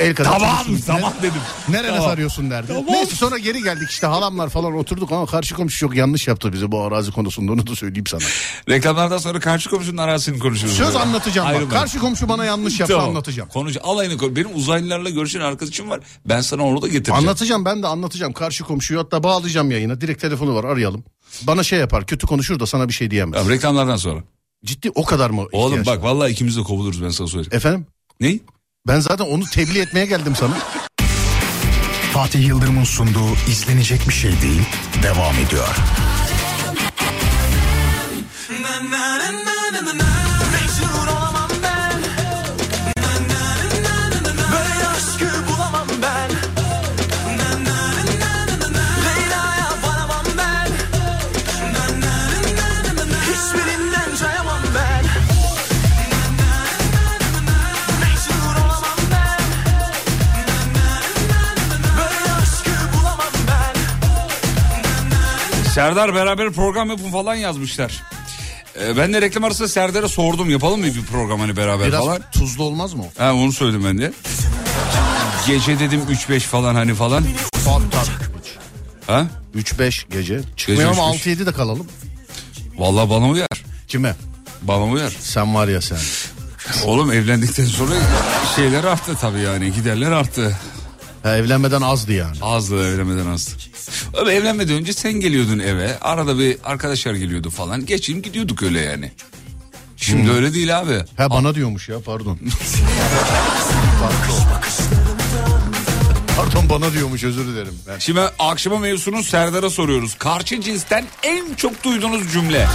S6: El kadar
S7: Tamam tamam dedim.
S6: Nerene
S7: Tamam.
S6: sarıyorsun derdi. Neyse sonra geri geldik işte halamlar falan oturduk ama karşı komşu çok yanlış yaptı bize bu arazi konusunda onu da söyleyeyim sana.
S7: Reklamlardan sonra karşı komşunun arasını konuşuruz.
S6: Söz
S7: Böyle.
S6: anlatacağım bak.
S7: Ayrılmayın.
S6: Karşı komşu bana yanlış yaptı
S7: Tamam.
S6: anlatacağım.
S7: Konuş, alayını konuş. Benim uzaylılarla görüşen arkadaşım var. Ben sana onu da getireceğim.
S6: Anlatacağım ben de anlatacağım. Karşı komşuyu hatta bağlayacağım yayına. Direkt telefonu var arayalım. Bana şey yapar kötü konuşur da sana bir şey diyemez.
S7: Ya, reklamlardan sonra.
S6: Ciddi o kadar mı?
S7: Oğlum
S6: ihtiyaç
S7: bak
S6: var?
S7: vallahi ikimiz de kovuluruz ben sana söyleyeyim.
S6: Efendim?
S7: Ne?
S6: Ben zaten onu tebliğ etmeye geldim sana.
S2: Fatih Yıldırım'ın sunduğu izlenecek bir şey değil devam ediyor.
S10: Mecbur
S7: Serdar beraber program yapın falan yazmışlar. Ee, ben de reklam arasında Serdar'a sordum yapalım mı bir program hani beraber
S6: Biraz
S7: falan.
S6: tuzlu olmaz mı o?
S7: Ha onu söyledim ben de. Gece dedim 3-5 falan hani falan. Ha?
S6: 3-5 gece. Çıkmayalım
S7: Gece
S6: 6-7 de kalalım.
S7: Vallahi bana uyar.
S6: Kime?
S7: Bana uyar.
S6: Sen var ya sen.
S7: Oğlum evlendikten sonra şeyler arttı tabii yani giderler arttı.
S6: Ha, evlenmeden azdı yani.
S7: Azdı evlenmeden azdı. Ama evlenmeden önce sen geliyordun eve. Arada bir arkadaşlar geliyordu falan. Geçeyim gidiyorduk öyle yani. Şimdi öyle değil abi.
S6: Ha bana diyormuş ya pardon. pardon bana diyormuş özür dilerim. Ben...
S7: Şimdi akşama mevzunu Serdar'a soruyoruz. Karşı cinsten en çok duyduğunuz cümle.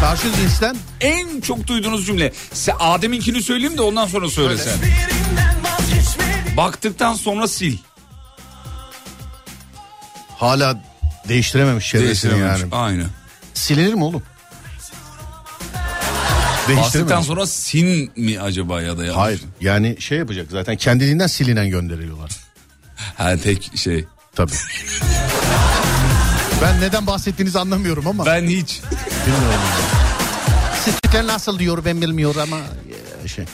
S6: Karşı cinsten
S7: En çok duyduğunuz cümle. Se Adem'inkini söyleyeyim de ondan sonra söyle sen.
S10: Birinden vazgeçmedim
S7: Baktıktan sonra sil.
S6: Hala değiştirememiş çevresini
S7: Değiştirememiş.
S6: yani.
S7: Aynen.
S6: Silinir mi oğlum?
S7: Bastıktan
S6: Değiştiremez.
S7: sonra sin mi acaba ya da yanlış?
S6: Hayır yani şey yapacak zaten kendiliğinden silinen gönderiyorlar.
S7: Ha tek şey.
S6: Tabii. ben neden bahsettiğinizi anlamıyorum ama.
S7: Ben hiç.
S6: Bilmiyorum. Sütükler nasıl diyor ben bilmiyorum ama e, şey.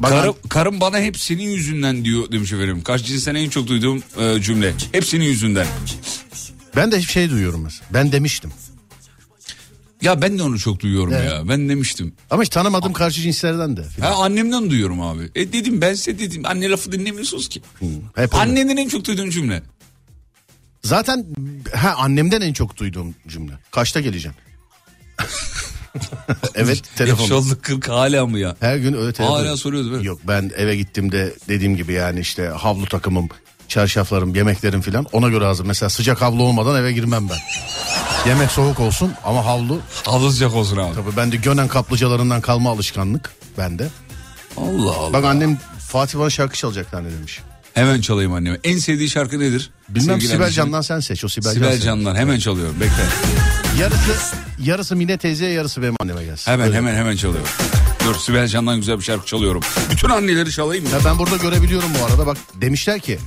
S6: Bak,
S7: Karım, karım bana hep senin yüzünden diyor demiş efendim. Kaç cinsten en çok duyduğum e, cümle. Hep senin yüzünden.
S6: ben de hep şey duyuyorum mesela. Ben demiştim.
S7: Ya ben de onu çok duyuyorum
S6: Evet.
S7: ya. Ben demiştim.
S6: Ama hiç tanımadığım karşı cinslerden de. filan.
S7: Ha annemden duyuyorum abi. E dedim ben size dedim. Anne lafı dinlemiyorsunuz ki.
S6: Hep öyle.
S7: Annenden en çok duyduğum cümle.
S6: Zaten ha annemden en çok duyduğum cümle. Kaçta geleceğim? evet telefon.
S7: Yaş olduk 40 hala mı ya?
S6: Her gün öyle telefon.
S7: Hala soruyordu değil mi?
S6: Yok ben eve gittiğimde dediğim gibi yani işte havlu takımım, çarşaflarım, yemeklerim filan ona göre hazır. Mesela sıcak havlu olmadan eve girmem ben. Yemek soğuk olsun ama havlu
S7: Hava sıcak olsun abi.
S6: tabii bende Gönen kaplıcalarından kalma alışkanlık bende.
S7: Allah Allah.
S6: Bak annem Fatih bana şarkı çalacak demiş.
S7: Hemen çalayım anneme. En sevdiği şarkı nedir?
S6: Bilmem
S7: Sevgili
S6: Sibel. Can'dan sen seç o Sibel,
S7: Sibel. Can'dan hemen çalıyorum. Bekle.
S6: Yarısı, yarısı Mine teyzeye yarısı benim anneme gelsin.
S7: Hemen
S6: Öyle.
S7: hemen hemen çalıyorum. Dur Sibel Can'dan güzel bir şarkı çalıyorum. Bütün anneleri çalayım mı?
S6: Ya ben burada görebiliyorum bu arada bak demişler ki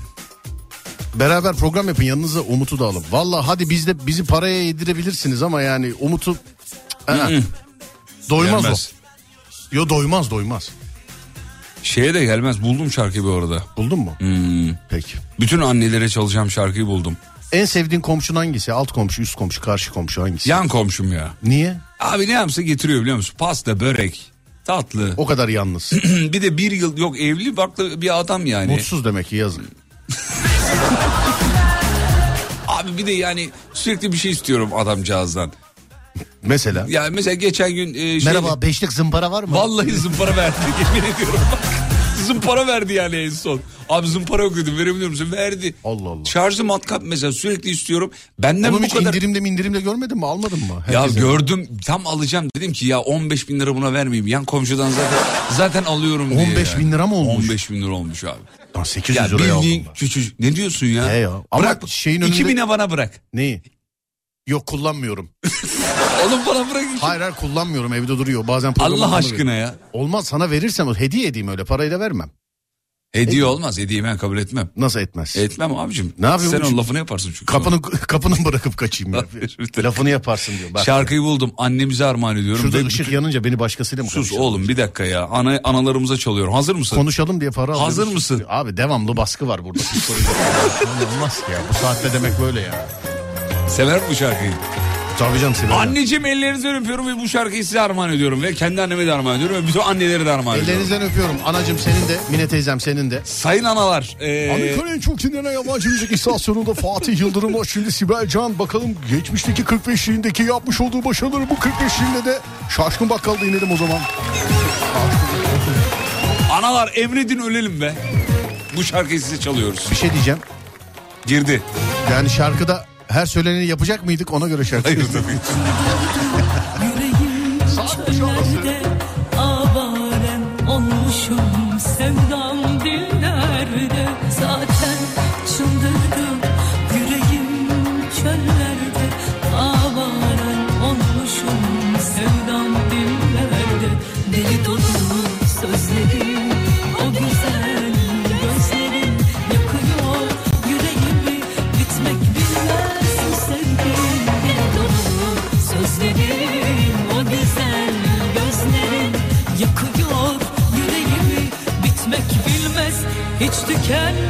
S6: beraber program yapın yanınıza Umut'u da alın. Valla hadi biz de bizi paraya yedirebilirsiniz ama yani Umut'u doymaz
S7: Gelmez.
S6: o. Yo doymaz doymaz.
S7: Şeye de gelmez. Buldum şarkıyı bu arada.
S6: Buldun mu?
S7: Hmm.
S6: Peki.
S7: Bütün annelere çalacağım şarkıyı buldum.
S6: En sevdiğin komşun hangisi? Alt komşu, üst komşu, karşı komşu hangisi?
S7: Yan komşum ya.
S6: Niye?
S7: Abi ne yapsa getiriyor biliyor musun? Pasta, börek, tatlı.
S6: O kadar yalnız.
S7: bir de bir yıl yok evli baklı bir adam yani.
S6: Mutsuz demek ki yazık.
S7: Abi bir de yani sürekli bir şey istiyorum adamcağızdan.
S6: Mesela.
S7: Yani mesela geçen gün... e, şey-
S6: Merhaba beşlik zımpara var mı?
S7: Vallahi zımpara verdi yemin ediyorum bak. Zımpara verdi yani en son. Abi zımpara yok dedim verebiliyor musun? Verdi.
S6: Allah Allah.
S7: Şarjlı matkap mesela sürekli istiyorum. Benden
S6: Oğlum
S7: bu
S6: hiç
S7: kadar...
S6: indirimde mi indirimde görmedin mi? Almadın mı?
S7: Ya
S6: Herkese.
S7: gördüm tam alacağım dedim ki ya 15 bin lira buna vermeyeyim. Yan komşudan zaten zaten alıyorum diye.
S6: 15
S7: yani.
S6: bin lira mı olmuş?
S7: 15 bin lira olmuş abi.
S6: Lan 800
S7: Ya
S6: liraya aldım
S7: bildiğin
S6: ben.
S7: küçücük. Ne diyorsun ya?
S6: He ya. Ama
S7: Bırak
S6: şeyin önünde-
S7: 2000'e bana bırak.
S6: Neyi? Yok kullanmıyorum.
S7: Oğlum bana bırak.
S6: hayır hayır kullanmıyorum evde duruyor. Bazen
S7: Allah aşkına ya.
S6: Olmaz sana verirsem hediye edeyim öyle parayla vermem.
S7: Hediye olmaz. Hediye ben kabul etmem.
S6: Nasıl etmez?
S7: Etmem abicim.
S6: Ne yapayım
S7: Sen onun lafını yaparsın çünkü.
S6: Kapını kapını bırakıp kaçayım ya. Lafını yaparsın diyor. Bak.
S7: Şarkıyı buldum. Annemize armağan ediyorum.
S6: Şurada
S7: Ve
S6: ışık
S7: bütün-
S6: yanınca beni başkasıyla mı
S7: Sus
S6: konuşalım?
S7: oğlum bir dakika ya. Ana, analarımıza çalıyorum. Hazır mısın?
S6: Konuşalım diye para alıyoruz.
S7: Hazır mısın?
S6: Abi devamlı baskı var burada. Olmaz ki ya. Bu saatte demek böyle ya.
S7: Sever bu şarkıyı.
S6: Tabii canım Sibel.
S7: Anneciğim ellerinizden öpüyorum ve bu şarkıyı size armağan ediyorum. Ve kendi anneme de armağan ediyorum ve bütün anneleri de armağan ediyorum.
S6: Ellerinizden öpüyorum. Anacım senin de, Mine teyzem senin de.
S7: Sayın analar. e,
S6: Amerika'nın en çok dinlenen yabancı müzik istasyonunda Fatih Yıldırım var. Şimdi Sibel Can bakalım geçmişteki 45'liğindeki yapmış olduğu başarıları bu 45'liğinde de Şaşkın Bakkal'da inelim o zaman.
S7: analar emredin ölelim be. Bu şarkıyı size çalıyoruz.
S6: Bir şey diyeceğim.
S7: Girdi.
S6: Yani şarkıda her söyleneni yapacak mıydık ona göre şarkı.
S7: Hayır tabii.
S11: hiç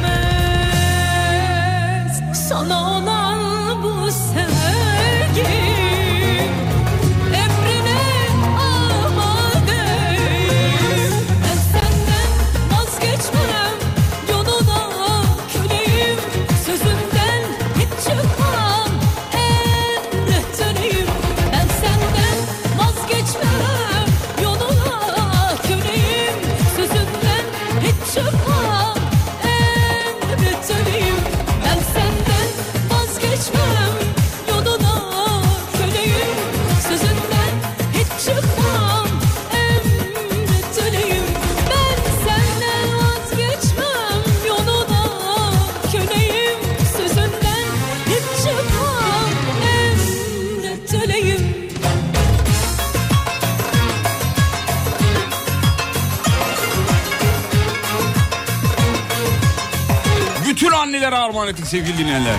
S7: armağan ettik sevgili dinleyenler.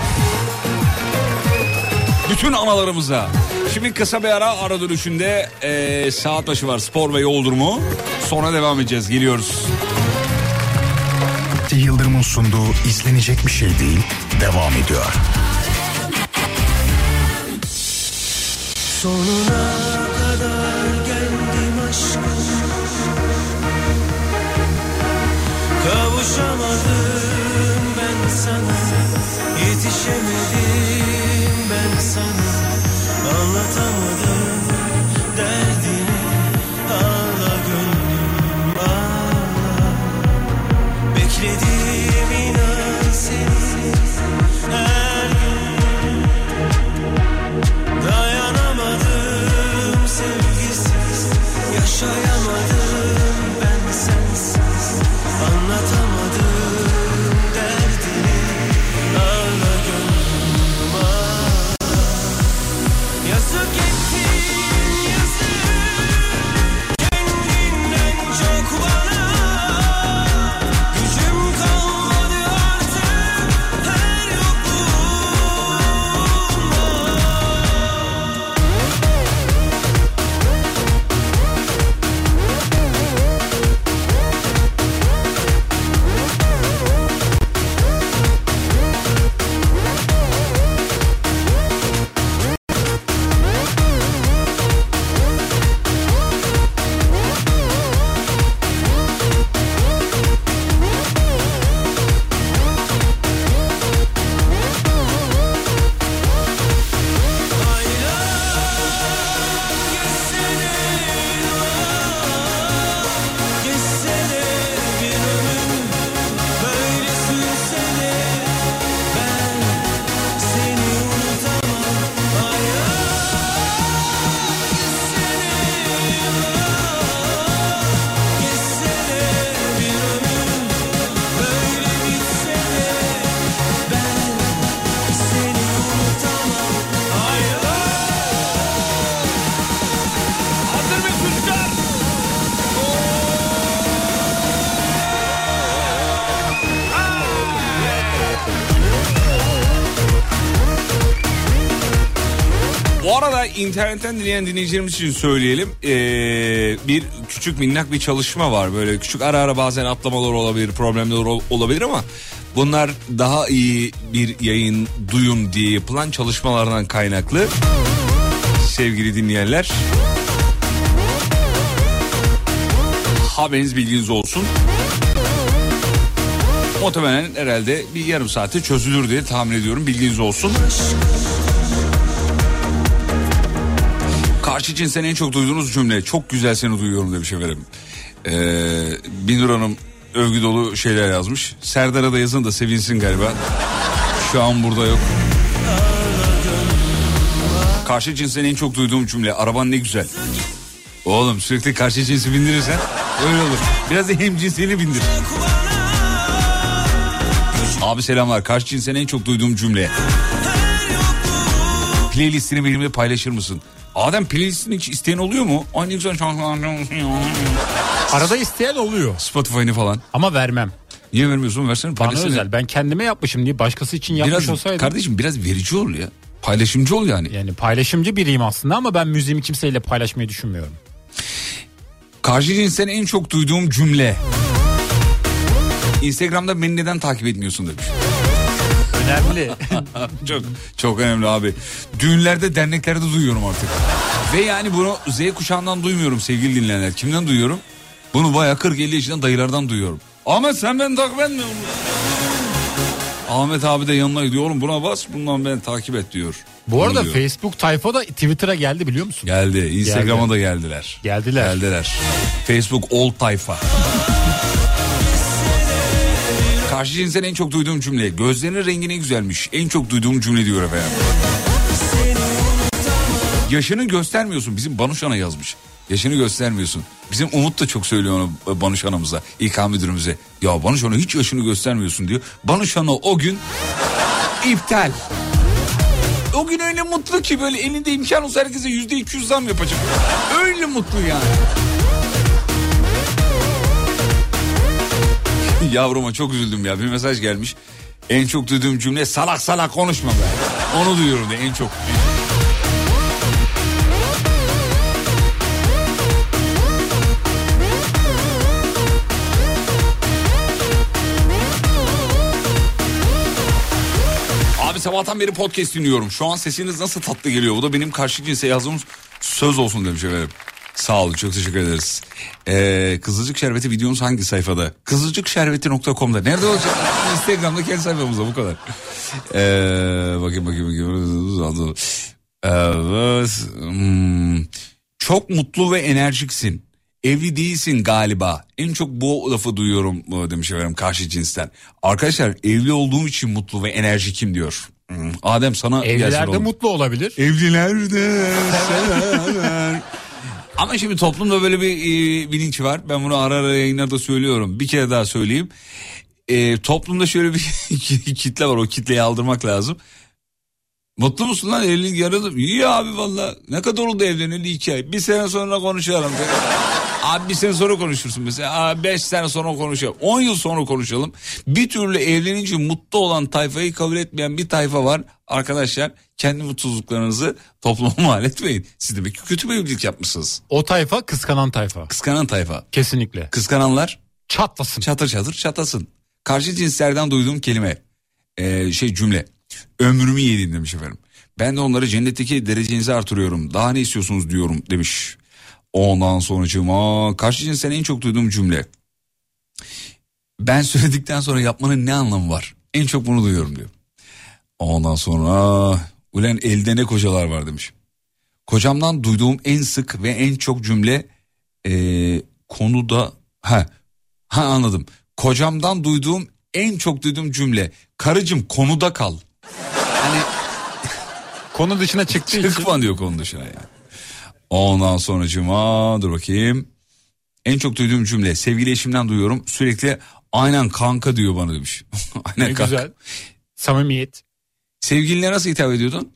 S7: Bütün analarımıza. Şimdi kısa bir ara ara dönüşünde eee, saat başı var spor ve yol durumu. Sonra devam edeceğiz geliyoruz.
S2: Yıldırım'ın sunduğu izlenecek bir şey değil devam ediyor.
S10: Sonuna kadar geldim aşkım Kavuşamadım
S7: internetten dinleyen dinleyicilerimiz için söyleyelim. Ee, bir küçük minnak bir çalışma var. Böyle küçük ara ara bazen atlamalar olabilir, problemler ol- olabilir ama bunlar daha iyi bir yayın duyun diye yapılan çalışmalardan kaynaklı. Sevgili dinleyenler. Haberiniz bilginiz olsun. Muhtemelen herhalde bir yarım saate çözülür diye tahmin ediyorum. Bilginiz olsun. Karşı cinsten en çok duyduğunuz cümle çok güzel seni duyuyorum demiş efendim. Ee, Binur Hanım övgü dolu şeyler yazmış. Serdar'a da yazın da sevinsin galiba. Şu an burada yok. Karşı cinsten en çok duyduğum cümle araban ne güzel. Oğlum sürekli karşı cinsi bindirirsen öyle olur. Biraz da hem cinsini bindir. Abi selamlar. Karşı cinsten en çok duyduğum cümle. Playlistini benimle paylaşır mısın? Adem playlistini hiç isteyen oluyor mu? Ay ne güzel şarkılar.
S8: Arada isteyen oluyor.
S7: Spotify'ını falan.
S8: Ama vermem.
S7: Niye vermiyorsun? Versene
S8: Bana
S7: paylaşsana.
S8: özel. Ben kendime yapmışım diye başkası için yapmış
S7: Biraz,
S8: olsaydım.
S7: kardeşim biraz verici ol ya. Paylaşımcı ol yani.
S8: Yani paylaşımcı biriyim aslında ama ben müziğimi kimseyle paylaşmayı düşünmüyorum.
S7: Karşı cinsten en çok duyduğum cümle. Instagram'da beni neden takip etmiyorsun demiş.
S8: Önemli.
S7: çok çok önemli abi. Düğünlerde derneklerde duyuyorum artık. Ve yani bunu Z kuşağından duymuyorum sevgili dinleyenler. Kimden duyuyorum? Bunu bayağı 40-50 yaşından dayılardan duyuyorum. Ahmet sen beni takip etmiyor musun? Ahmet abi de yanına gidiyor. Oğlum buna bas bundan beni takip et diyor.
S8: Bu arada
S7: Diyor.
S8: Facebook tayfa da Twitter'a geldi biliyor musun?
S7: Geldi. Instagram'a
S8: Geldi.
S7: da geldiler.
S8: Geldiler.
S7: Geldiler. Facebook old tayfa. Karşı cinsten en çok duyduğum cümle. Gözlerinin rengi ne güzelmiş. En çok duyduğum cümle diyor efendim. Yaşını göstermiyorsun. Bizim Banuşan'a yazmış. Yaşını göstermiyorsun. Bizim Umut da çok söylüyor onu Banuşan'ımıza. İK müdürümüze. Ya Banuşan'a hiç yaşını göstermiyorsun diyor. Banuşan'a o gün iptal. O gün öyle mutlu ki böyle elinde imkan olsa herkese yüzde iki yüz zam yapacak. Öyle mutlu yani. Yavruma çok üzüldüm ya. Bir mesaj gelmiş. En çok duyduğum cümle salak salak konuşma be. Onu duyuyorum de en çok. Abi sabahtan beri podcast dinliyorum. Şu an sesiniz nasıl tatlı geliyor. Bu da benim karşı cinse yazdığım söz olsun demiş efendim. Sağ olun çok teşekkür ederiz. Ee, Kızılcık Şerbeti videonuz hangi sayfada? Kızılcıkşerbeti.com'da. Nerede olacak? Instagram'da kendi sayfamızda bu kadar. Ee, bakayım bakayım bakayım. Evet. hmm. Çok mutlu ve enerjiksin. Evli değilsin galiba. En çok bu lafı duyuyorum demiş efendim karşı cinsten. Arkadaşlar evli olduğum için mutlu ve enerjikim diyor. Hmm, Adem sana
S8: Evlilerde
S7: oğlum.
S8: mutlu olabilir.
S7: Evlilerde sever. Ama şimdi toplumda böyle bir e, bilinç var. Ben bunu ara ara yayınlarda söylüyorum. Bir kere daha söyleyeyim. E, toplumda şöyle bir kitle var. O kitleyi aldırmak lazım. Mutlu musun lan evlilik yarılı? İyi abi valla. Ne kadar oldu evleneli iki ay. Bir sene sonra konuşalım. Abi bir sene sonra konuşursun mesela. Abi beş sene sonra konuşalım. On yıl sonra konuşalım. Bir türlü evlenince mutlu olan tayfayı kabul etmeyen bir tayfa var. Arkadaşlar kendi mutsuzluklarınızı topluma mal etmeyin. Siz demek ki kötü bir evlilik yapmışsınız.
S8: O tayfa kıskanan tayfa.
S7: Kıskanan tayfa.
S8: Kesinlikle.
S7: Kıskananlar
S8: Çatlasın.
S7: çatır çatır çatasın. Karşı cinslerden duyduğum kelime ee, şey cümle ömrümü yedin demiş efendim. Ben de onları cennetteki derecenizi artırıyorum. Daha ne istiyorsunuz diyorum demiş. Ondan sonracığıma karşı cinsten en çok duyduğum cümle. Ben söyledikten sonra yapmanın ne anlamı var? En çok bunu duyuyorum diyor. Ondan sonra ulen elde ne kocalar var demiş. Kocamdan duyduğum en sık ve en çok cümle ee, konuda ha ha anladım. Kocamdan duyduğum en çok duyduğum cümle karıcım konuda kal. Hani
S8: Konu dışına çıktığı için.
S7: çıkma diyor konu dışına yani. Ondan sonra cuma dur bakayım. En çok duyduğum cümle sevgili eşimden duyuyorum sürekli aynen kanka diyor bana demiş. aynen
S8: Ne
S7: kanka.
S8: güzel. Samimiyet.
S7: Sevgiline nasıl hitap ediyordun?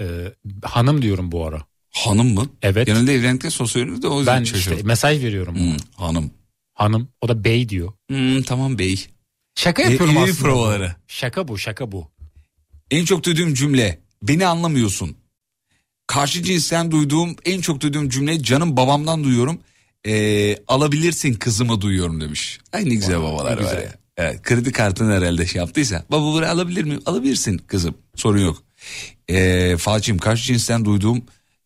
S8: Ee, hanım diyorum bu ara.
S7: Hanım mı?
S8: Evet.
S7: Genelde evlendikten sonra söylüyoruz da o yüzden
S8: Ben işte
S7: şaşırdım.
S8: mesaj veriyorum.
S7: Hmm, hanım.
S8: Hanım. O da bey diyor.
S7: Hmm, tamam bey.
S8: Şaka
S7: E,
S8: yapıyorum
S7: iyi
S8: aslında.
S7: provaları.
S8: Şaka bu şaka bu.
S7: En çok duyduğum cümle beni anlamıyorsun. Karşı cinsten duyduğum en çok duyduğum cümle canım babamdan duyuyorum. Ee, alabilirsin kızımı duyuyorum demiş. Ay ne güzel babalar
S8: ne
S7: var
S8: güzel.
S7: ya. Evet, kredi kartını herhalde şey yaptıysa. Baba buraya alabilir miyim? Alabilirsin kızım. Sorun yok. Ee, Fatih'im karşı cinsten duyduğum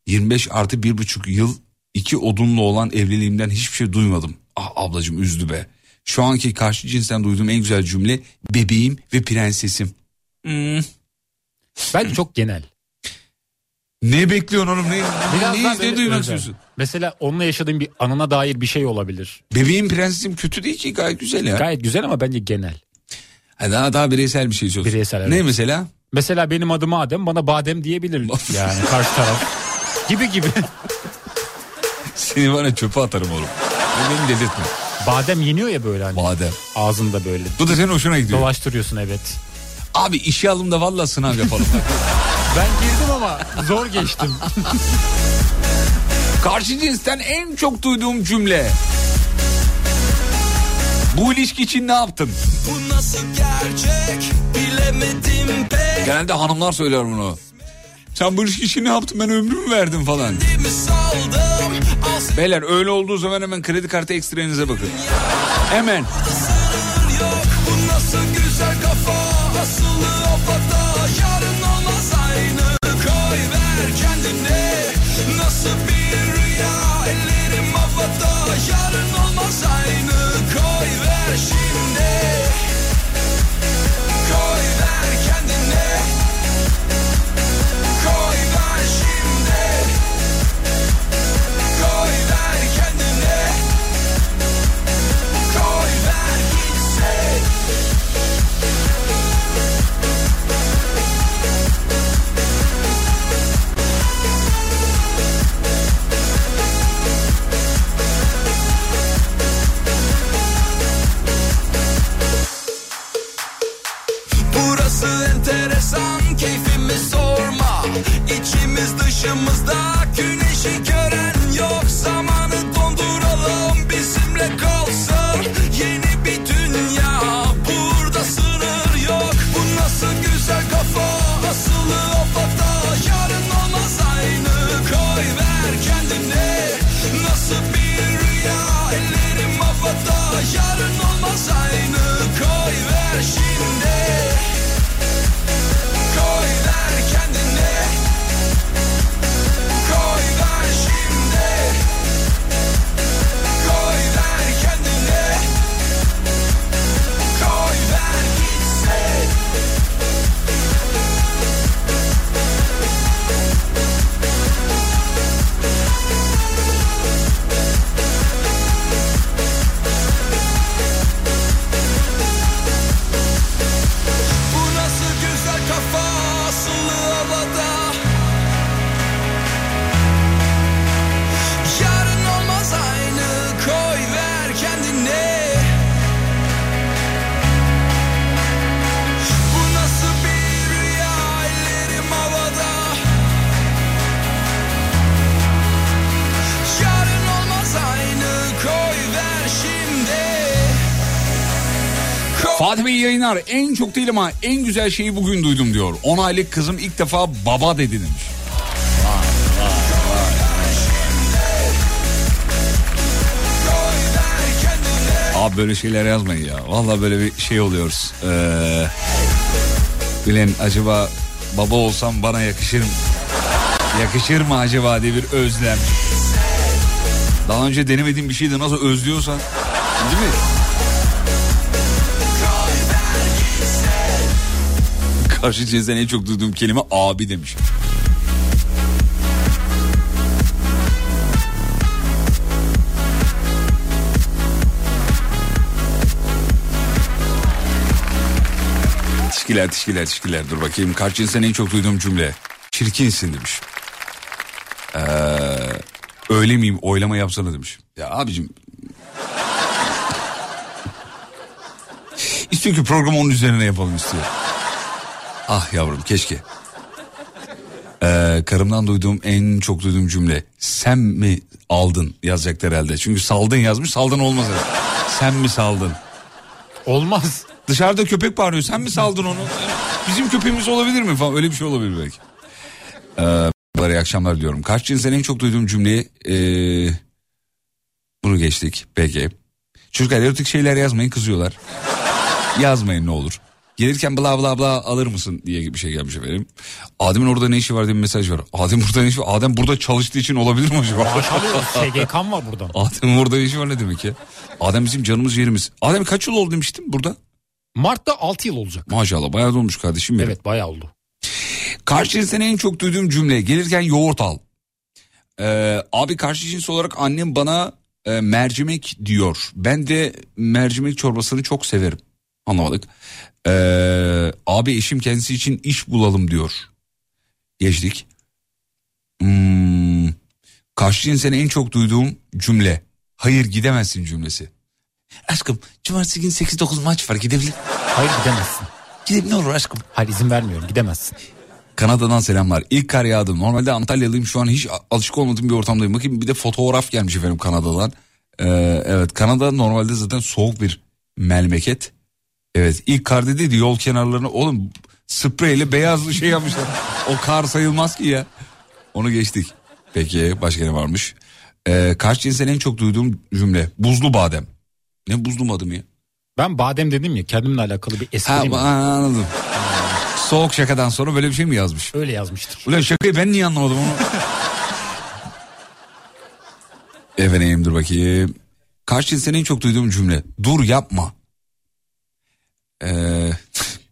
S7: 25 artı bir buçuk yıl iki odunlu olan evliliğimden hiçbir şey duymadım. Ah ablacığım üzdü be. Şu anki karşı cinsten duyduğum en güzel cümle bebeğim ve prensesim. Hmm.
S8: Bence çok genel.
S7: Ne bekliyorsun oğlum? Ne,
S8: Biraz
S7: ne, ne, duymak istiyorsun?
S8: Mesela onunla yaşadığın bir anına dair bir şey olabilir.
S7: Bebeğin prensesim kötü değil ki gayet güzel ya.
S8: Gayet güzel ama bence genel.
S7: Ha, daha daha bireysel bir şey istiyorsun.
S8: Bireysel, evet.
S7: Ne mesela?
S8: Mesela benim adım Adem bana badem diyebilir yani karşı taraf. Gibi gibi.
S7: Seni bana çöpe atarım oğlum. Beni delirtme.
S8: Badem yeniyor ya böyle hani.
S7: Badem.
S8: Ağzında böyle.
S7: Bu da senin hoşuna gidiyor.
S8: Dolaştırıyorsun evet.
S7: Abi işe alımda valla sınav yapalım.
S8: Ben girdim ama zor geçtim.
S7: Karşı cinsten en çok duyduğum cümle. Bu ilişki için ne yaptın?
S10: Bu nasıl gerçek bilemedim pek
S7: Genelde hanımlar söyler bunu. Sen bu ilişki için ne yaptın ben ömrümü verdim falan.
S10: mi saldım Al
S7: Beyler öyle olduğu zaman hemen kredi kartı ekstrenize bakın. Hemen.
S5: Başımızda güneşi gören yok. Zamanı donduralım bizimle kalsın. Yeni bir dünya burada
S10: sınır yok. Bu nasıl güzel kafa asılı afakta Yarın olmaz aynı koy ver kendine. Nasıl bir rüya ellerim havada Yarın olmaz aynı koy ver şimdi.
S7: Yayınlar en çok değil ama en güzel şeyi bugün duydum diyor. 10 aylık kızım ilk defa baba dedi demiş. Abi böyle şeyler yazmayın ya. Vallahi böyle bir şey oluyoruz. Ee, bilen acaba baba olsam bana yakışır mı? Yakışır mı acaba diye bir özlem. Daha önce denemediğim bir şeydi nasıl özlüyorsan. Değil mi? Karşı cinsten en çok duyduğum kelime abi demiş. Teşkiler teşkiler teşkiler dur bakayım. Karşı cinsten en çok duyduğum cümle. Çirkinsin demiş. Ee, öyle miyim oylama yapsana demiş. Ya abicim. İstiyor ki programı onun üzerine yapalım istiyor. Ah yavrum keşke. Ee, karımdan duyduğum en çok duyduğum cümle. Sen mi aldın yazacaktır herhalde. Çünkü saldın yazmış saldın olmaz herhalde. Sen mi saldın?
S8: Olmaz.
S7: Dışarıda köpek bağırıyor. Sen mi saldın onu? Bizim köpeğimiz olabilir mi falan. Öyle bir şey olabilir belki. Ee, iyi akşamlar diyorum. Kaç cinsten en çok duyduğum cümleyi ee, bunu geçtik. Peki. Çocuklar erotik şeyler yazmayın kızıyorlar. Yazmayın ne olur. Gelirken bla bla bla alır mısın diye bir şey gelmiş efendim. Adem'in orada ne işi var diye bir mesaj var. Adem burada ne işi var? Adem burada çalıştığı için olabilir mi acaba?
S8: SGK'm var buradan.
S7: Adem'in orada ne işi var ne demek ya? Adem bizim canımız yerimiz. Adem kaç yıl oldu demiştim burada?
S8: Mart'ta 6 yıl olacak.
S7: Maşallah bayağı da olmuş kardeşim benim.
S8: Evet bayağı oldu.
S7: Karşı cinsten en çok duyduğum cümle gelirken yoğurt al. Ee, abi karşı cins olarak annem bana e, mercimek diyor. Ben de mercimek çorbasını çok severim. Anlamadık. Ee, abi eşim kendisi için iş bulalım diyor. Geçtik. Hmm, karşı cinsten en çok duyduğum cümle. Hayır gidemezsin cümlesi. Aşkım cumartesi gün 8-9 maç var gidebilir.
S8: Hayır gidemezsin.
S7: Gidelim ne olur aşkım.
S8: Hayır izin vermiyorum gidemezsin.
S7: Kanada'dan selamlar. İlk kar yağdı. Normalde Antalyalıyım şu an hiç alışık olmadığım bir ortamdayım. Bakayım bir de fotoğraf gelmiş efendim Kanada'dan. Ee, evet Kanada normalde zaten soğuk bir memleket. Evet ilk kar dedi yol kenarlarını oğlum spreyle beyaz şey yapmışlar. o kar sayılmaz ki ya. Onu geçtik. Peki başka ne varmış? Ee, karşı cinsten en çok duyduğum cümle buzlu badem. Ne buzlu badem ya?
S8: Ben badem dedim ya kendimle alakalı bir
S7: Ha
S8: esprim.
S7: ba- anladım. Soğuk şakadan sonra böyle bir şey mi yazmış?
S8: Öyle yazmıştır.
S7: Ulan şakayı ben niye anlamadım onu? Efendim dur bakayım. Karşı cinsten en çok duyduğum cümle. Dur yapma. Ee,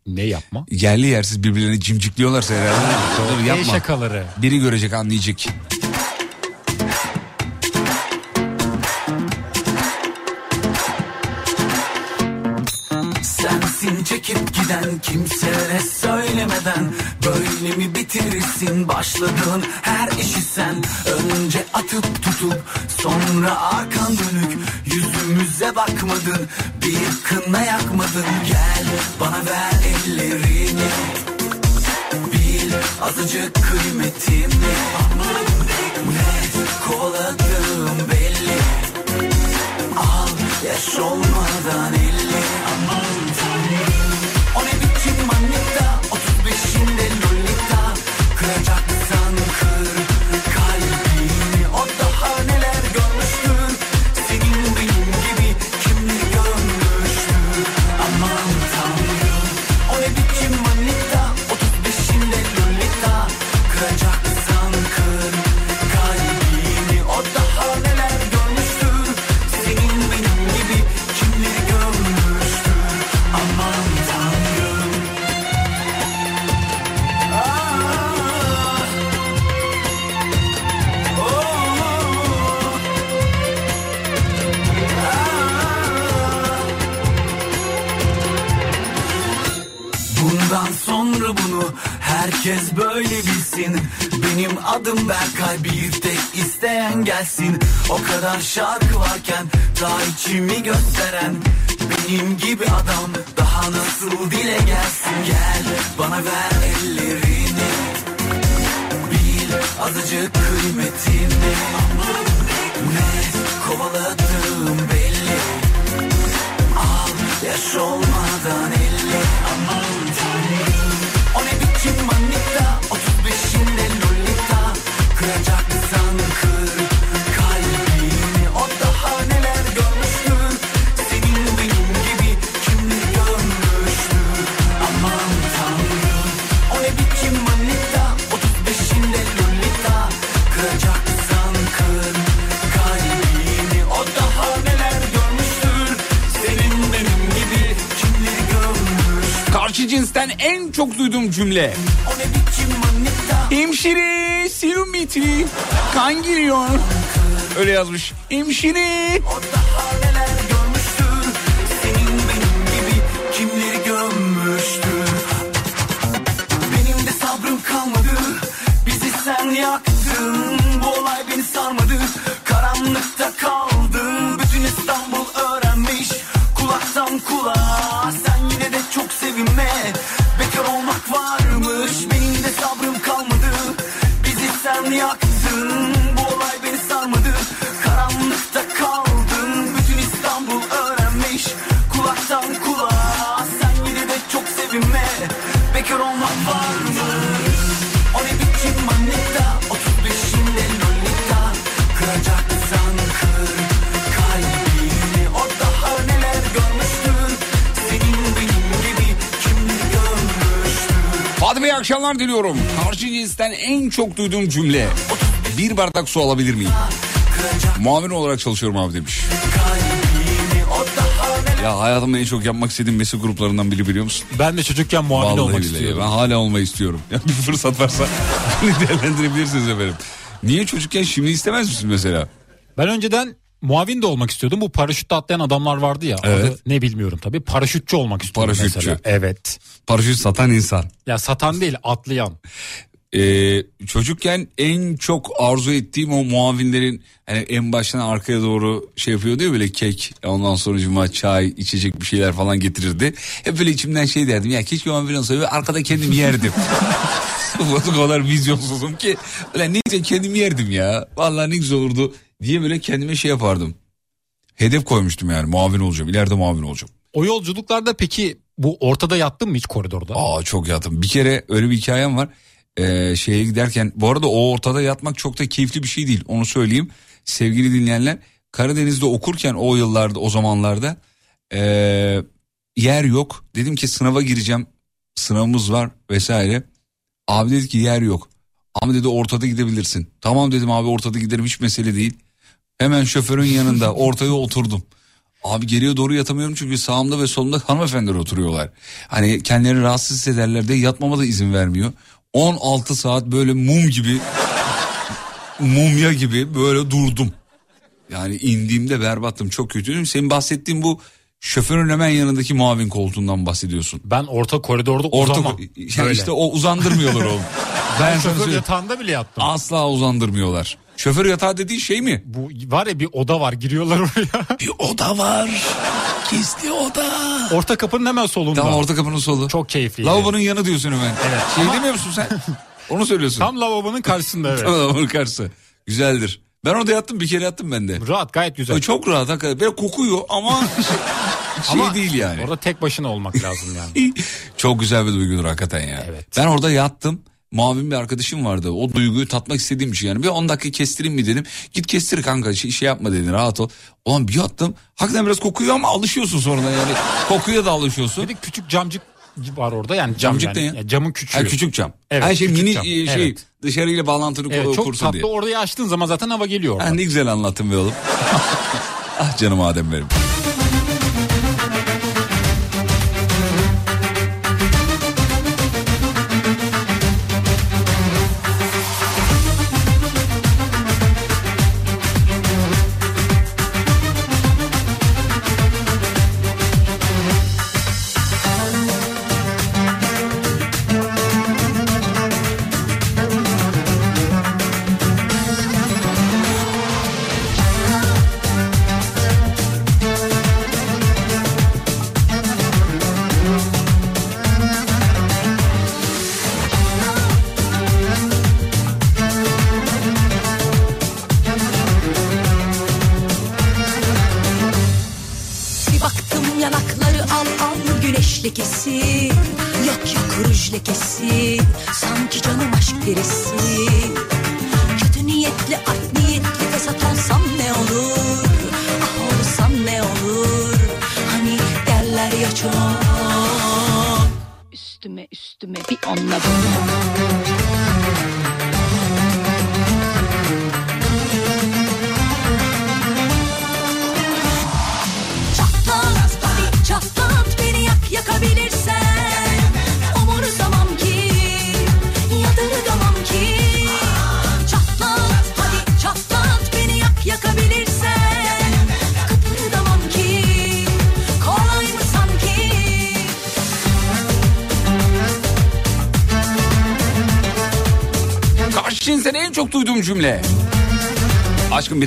S8: Ne yapma?
S7: yerli yersiz birbirlerini cimcikliyorlarsa herhalde.
S8: El
S7: yapma.
S8: şakaları.
S7: Biri görecek anlayacak.
S1: Giden kimselere söylemeden Böyle mi bitirirsin? Başladığın her işi sen Önce atıp tutup sonra arkan dönük Yüzümüze bakmadın bir kına yakmadın. Gel bana ver ellerini Bil azıcık kıymetimi. Net kovaladığım belli. Al yaş olmadan elli daha içimi gösteren
S7: cümle. Hemşire serum bitti. Kan giriyor. Öyle yazmış. Hemşire. Akşamlar diliyorum. Karşı cinsten en çok duyduğum cümle. Bir bardak su alabilir miyim? Muavin olarak çalışıyorum abi demiş. Ya hayatımda en çok yapmak istediğim meslek gruplarından biri biliyor musun?
S8: Ben de çocukken muavin
S7: Vallahi
S8: olmak
S7: billahi.
S8: istiyordum.
S7: Ben hala olmayı istiyorum. Ya bir fırsat varsa değerlendirebilirsiniz efendim. Niye çocukken şimdi istemez misin mesela?
S8: Ben önceden muavin de olmak istiyordum. Bu paraşütle atlayan adamlar vardı ya.
S7: Evet.
S8: adı ne bilmiyorum tabii. Paraşütçü olmak istiyordum
S7: Paraşütçü.
S8: mesela. Evet.
S7: Paraşüt satan insan.
S8: Ya satan değil atlayan.
S7: Ee, çocukken en çok arzu ettiğim o muavinlerin hani en baştan arkaya doğru şey yapıyordu ya böyle kek ondan sonra cuma çay içecek bir şeyler falan getirirdi. Hep böyle içimden şey derdim ya keşke muavin olsa ve arkada kendim yerdim. o kadar vizyonsuzum ki öyle ne güzel kendim yerdim ya. Vallahi ne güzel olurdu diye böyle kendime şey yapardım. Hedef koymuştum yani muavin olacağım ileride muavin olacağım.
S8: O yolculuklarda peki bu ortada yattın mı hiç koridorda?
S7: Aa çok yattım. Bir kere öyle bir hikayem var. Ee, şeye giderken bu arada o ortada yatmak çok da keyifli bir şey değil. Onu söyleyeyim. Sevgili dinleyenler Karadeniz'de okurken o yıllarda o zamanlarda ee, yer yok. Dedim ki sınava gireceğim. Sınavımız var vesaire. Abi dedi ki yer yok. Ama dedi ortada gidebilirsin. Tamam dedim abi ortada giderim hiç mesele değil. Hemen şoförün yanında ortaya oturdum. Abi geriye doğru yatamıyorum çünkü sağımda ve solumda hanımefendiler oturuyorlar. Hani kendilerini rahatsız hissederler de yatmama da izin vermiyor. 16 saat böyle mum gibi mumya gibi böyle durdum. Yani indiğimde berbattım çok kötüydüm. Senin bahsettiğin bu şoförün hemen yanındaki muavin koltuğundan bahsediyorsun.
S8: Ben orta koridorda
S7: Orta
S8: uzamam.
S7: yani işte o uzandırmıyorlar oğlum.
S8: ben
S7: ben
S8: şoför yatağında bile yattım.
S7: Asla uzandırmıyorlar. Şoför yatağı dediğin şey mi?
S8: Bu var ya bir oda var giriyorlar oraya.
S7: Bir oda var. Gizli oda.
S8: Orta kapının hemen solunda.
S7: Tamam orta kapının solu.
S8: Çok keyifli.
S7: Lavabonun yanı diyorsun hemen.
S8: Evet.
S7: Şey
S8: Ama-
S7: demiyor musun sen? Onu söylüyorsun.
S8: Tam lavabonun karşısında evet.
S7: Tamam lavabonun karşısı. Güzeldir. Ben orada yattım bir kere yattım ben de.
S8: Rahat gayet güzel.
S7: Çok rahat hakikaten. Böyle kokuyor ama şey
S8: Ama
S7: değil yani.
S8: Orada tek başına olmak lazım yani.
S7: Çok güzel bir duygudur hakikaten ya.
S8: Evet.
S7: Ben orada yattım. Mavim bir arkadaşım vardı. O duyguyu tatmak istediğim için yani. Bir 10 dakika kestireyim mi dedim. Git kestir kanka şey, şey yapma dedin rahat ol. Ulan bir yattım. Hakikaten biraz kokuyor ama alışıyorsun sonradan yani. Kokuya da alışıyorsun.
S8: Bir de küçük camcık var orada yani cam
S7: Camcık
S8: yani.
S7: ne ya?
S8: Ya camın küçüğü.
S7: Ha, küçük cam.
S8: Evet,
S7: Her şey mini
S8: cam.
S7: e, şey
S8: Evet.
S7: dışarıyla bağlantını
S8: Evet, çok
S7: kursun
S8: tatlı
S7: diye.
S8: orayı açtığın zaman zaten hava geliyor
S7: Ha, ne güzel anlattın be oğlum. ah canım Adem benim.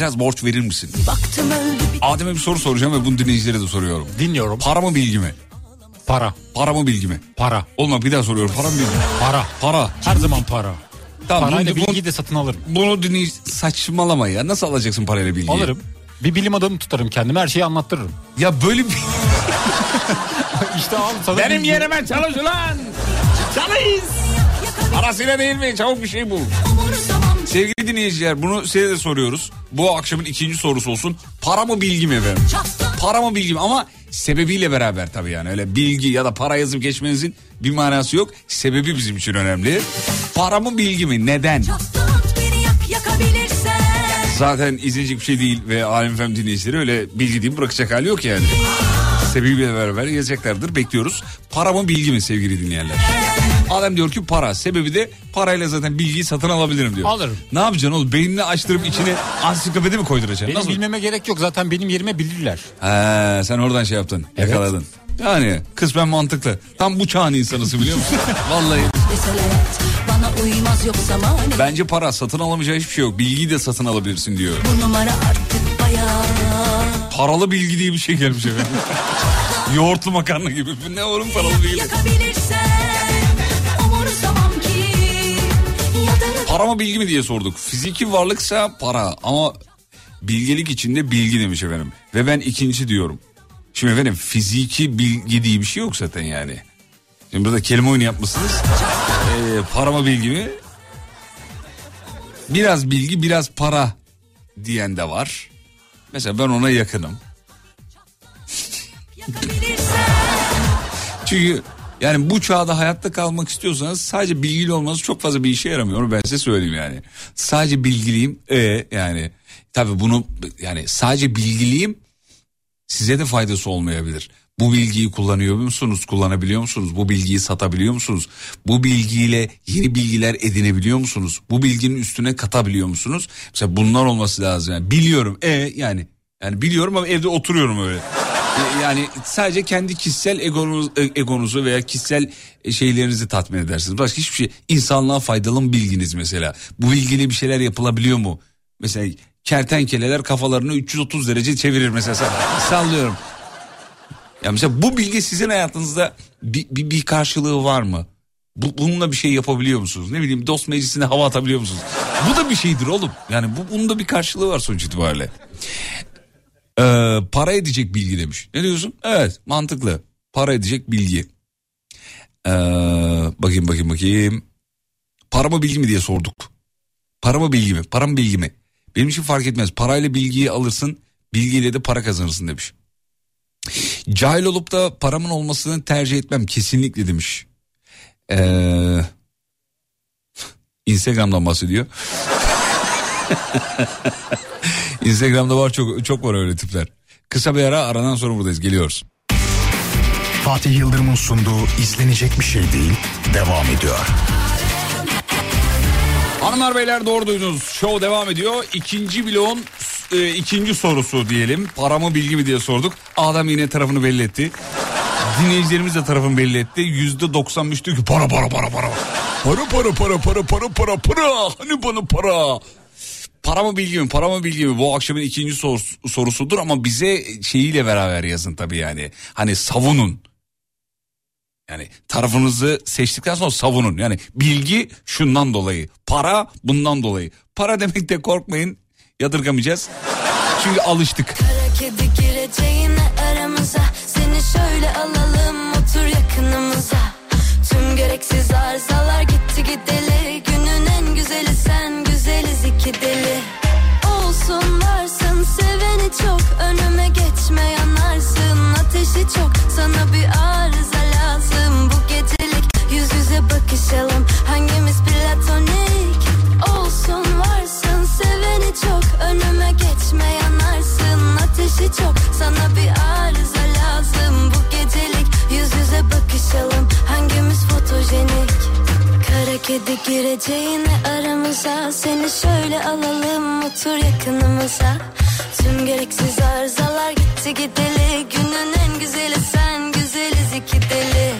S7: Biraz borç verir misin? Adem'e bir soru soracağım ve bunu dinleyicilere de soruyorum.
S8: Dinliyorum.
S7: Para mı bilgi mi?
S8: Para.
S7: Para mı bilgi mi?
S8: Para.
S7: Olma bir daha soruyorum. Para mı bilgi mi?
S8: Para.
S7: Para.
S8: Her zaman para.
S7: Tamam,
S8: Parayla
S7: bunu,
S8: bilgiyi de satın alırım.
S7: bunu dinleyici saçmalama ya. Nasıl alacaksın parayla bilgiyi?
S8: Alırım. Bir bilim adamı tutarım kendime her şeyi anlattırırım.
S7: Ya böyle bir...
S8: işte al sana
S7: Benim
S8: bilgi.
S7: yerime çalış ulan. Çalış. Parasıyla değil mi? Çabuk bir şey bul. Sevgili dinleyiciler bunu size de soruyoruz. Bu akşamın ikinci sorusu olsun. Para mı bilgi mi efendim? Para mı bilgi mi? Ama sebebiyle beraber tabii yani. Öyle bilgi ya da para yazıp geçmenizin bir manası yok. Sebebi bizim için önemli. Para mı bilgi mi? Neden? Zaten izlenecek bir şey değil ve Alem Efem dinleyicileri öyle bilgi deyip bırakacak hali yok yani. Sebebiyle beraber yazacaklardır bekliyoruz. Para mı bilgi mi sevgili dinleyenler? Adam diyor ki para. Sebebi de parayla zaten bilgiyi satın alabilirim diyor.
S8: Alırım.
S7: Ne yapacaksın oğlum? Beynini açtırıp içine ansiklopedi mi koyduracaksın?
S8: Benim
S7: Nasıl?
S8: bilmeme gerek yok zaten benim yerime bilirler.
S7: He, sen oradan şey yaptın.
S8: Evet.
S7: Yakaladın. Yani kısmen mantıklı. Tam bu çağın insanısı biliyor musun? Vallahi.
S11: Deseler bana uymaz yoksa mani
S7: Bence para satın alamayacağı hiçbir şey yok. Bilgiyi de satın alabilirsin diyor.
S11: Bu numara artık bayağı
S7: Paralı bilgi diye bir şey gelmiş efendim. Yoğurtlu makarna gibi. Bu Ne oğlum paralı bilgi?
S11: yakabilirsen
S7: Para mı bilgi mi diye sorduk. Fiziki varlıksa para ama bilgelik içinde bilgi demiş efendim. Ve ben ikinci diyorum. Şimdi efendim fiziki bilgi diye bir şey yok zaten yani. Şimdi burada kelime oyunu yapmışsınız. Ee, para mı bilgi mi? Biraz bilgi biraz para diyen de var. Mesela ben ona yakınım. Çünkü yani bu çağda hayatta kalmak istiyorsanız sadece bilgili olmanız çok fazla bir işe yaramıyor. Ben size söyleyeyim yani. Sadece bilgiliyim e yani tabii bunu yani sadece bilgiliyim size de faydası olmayabilir. Bu bilgiyi kullanıyor musunuz? Kullanabiliyor musunuz? Bu bilgiyi satabiliyor musunuz? Bu bilgiyle yeni bilgiler edinebiliyor musunuz? Bu bilginin üstüne katabiliyor musunuz? Mesela bunlar olması lazım. Yani biliyorum. E yani yani biliyorum ama evde oturuyorum öyle. E, Yani sadece kendi kişisel egonuz, e, egonuzu veya kişisel e, şeylerinizi tatmin edersiniz. Başka hiçbir şey. İnsanlığa faydalı mı bilginiz mesela? Bu bilgiyle bir şeyler yapılabiliyor mu? Mesela kertenkeleler kafalarını 330 derece çevirir mesela. Sallıyorum. Ya mesela bu bilgi sizin hayatınızda bir, bir, bir karşılığı var mı? Bu, bununla bir şey yapabiliyor musunuz? Ne bileyim dost meclisinde hava atabiliyor musunuz? Bu da bir şeydir oğlum. Yani bu bunun da bir karşılığı var sonuç itibariyle. Ee, para edecek bilgi demiş. Ne diyorsun? Evet mantıklı. Para edecek bilgi. Ee, bakayım bakayım bakayım. Para mı bilgi mi diye sorduk. Para mı bilgi mi? Para mı bilgi mi? Benim için fark etmez. Parayla bilgiyi alırsın. Bilgiyle de para kazanırsın demiş. Cahil olup da paramın olmasını tercih etmem kesinlikle demiş. Ee, Instagram'dan bahsediyor. Instagram'da var çok çok var öyle tipler. Kısa bir ara aradan sonra buradayız geliyoruz.
S2: Fatih Yıldırım'ın sunduğu izlenecek bir şey değil devam ediyor.
S7: Hanımlar beyler doğru duydunuz. Show devam ediyor. İkinci bloğun e, ikinci sorusu diyelim. Para mı bilgi mi diye sorduk. Adam yine tarafını belli etti. Dinleyicilerimiz de tarafını belli etti. Yüzde 95 diyor ki para para para para. Para para para para para para para. Hani bana para. Para mı bilgi mi? Para mı bilgi mi? Bu akşamın ikinci sor- sorusudur ama bize şeyiyle beraber yazın tabii yani. Hani savunun. Yani tarafınızı seçtikten sonra savunun. Yani bilgi şundan dolayı. Para bundan dolayı. Para demekte korkmayın. Yadırgamayacağız. Çünkü alıştık.
S12: Kara kedi gireceğine aramıza Seni şöyle alalım otur yakınımıza Tüm gereksiz arızalar gitti gideli Günün en güzeli sen iki deli. Olsun varsın seveni çok. Önüme geçme yanarsın. Ateşi çok. Sana bir arıza lazım. Bu gecelik yüz yüze bakışalım. Hangimiz platonik? Olsun varsın seveni çok. Önüme geçme yanarsın. Ateşi çok. Sana bir arıza lazım. Bu gecelik yüz yüze bakışalım. Hangimiz fotojenik Kara kedi gireceğine aramıza. Seni şöyle alalım otur yakınımıza. Tüm gereksiz arızalar gitti gideli. Günün en güzeli sen güzeliz iki deli.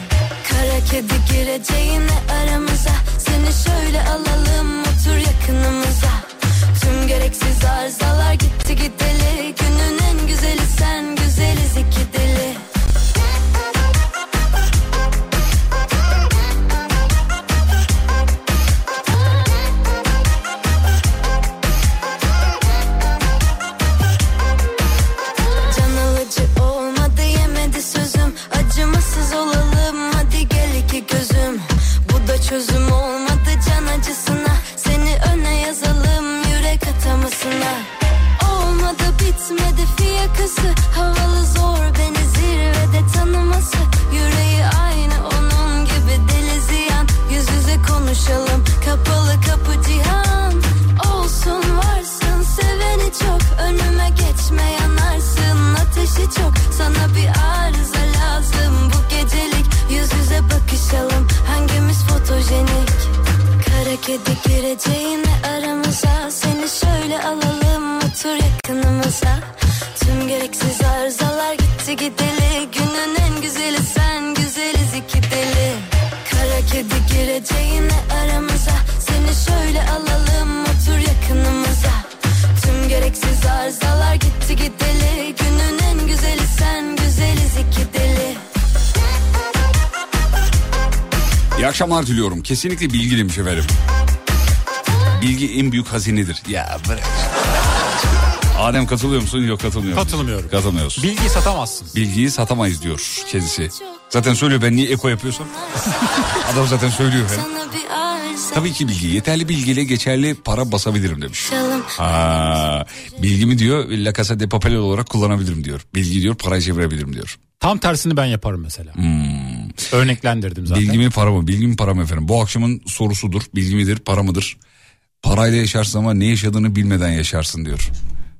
S12: Kara kedi gireceğine aramıza. Seni şöyle alalım otur yakınımıza. Tüm gereksiz arızalar gitti gideli.
S7: Akşamlar diliyorum. Kesinlikle bilgi demiş efendim. Bilgi en büyük hazinedir. Ya bırak. Adem katılıyor musun? Yok katılmıyor. musun?
S8: Katılmıyorum.
S7: Katılmıyorsun.
S8: Bilgiyi satamazsın.
S7: Bilgiyi satamayız diyor kendisi. Zaten söylüyor ben niye eko yapıyorsam. Adam zaten söylüyor efendim. Tabii ki bilgi. Yeterli bilgiyle geçerli para basabilirim demiş. Ha, bilgimi diyor La Casa de Papel olarak kullanabilirim diyor. Bilgi diyor parayı çevirebilirim diyor.
S8: Tam tersini ben yaparım mesela. Örneklendirdim zaten.
S7: Bilgi mi para mı? Bilgi mi para mı efendim? Bu akşamın sorusudur. Bilgi midir para mıdır? Parayla yaşarsın ama ne yaşadığını bilmeden yaşarsın diyor.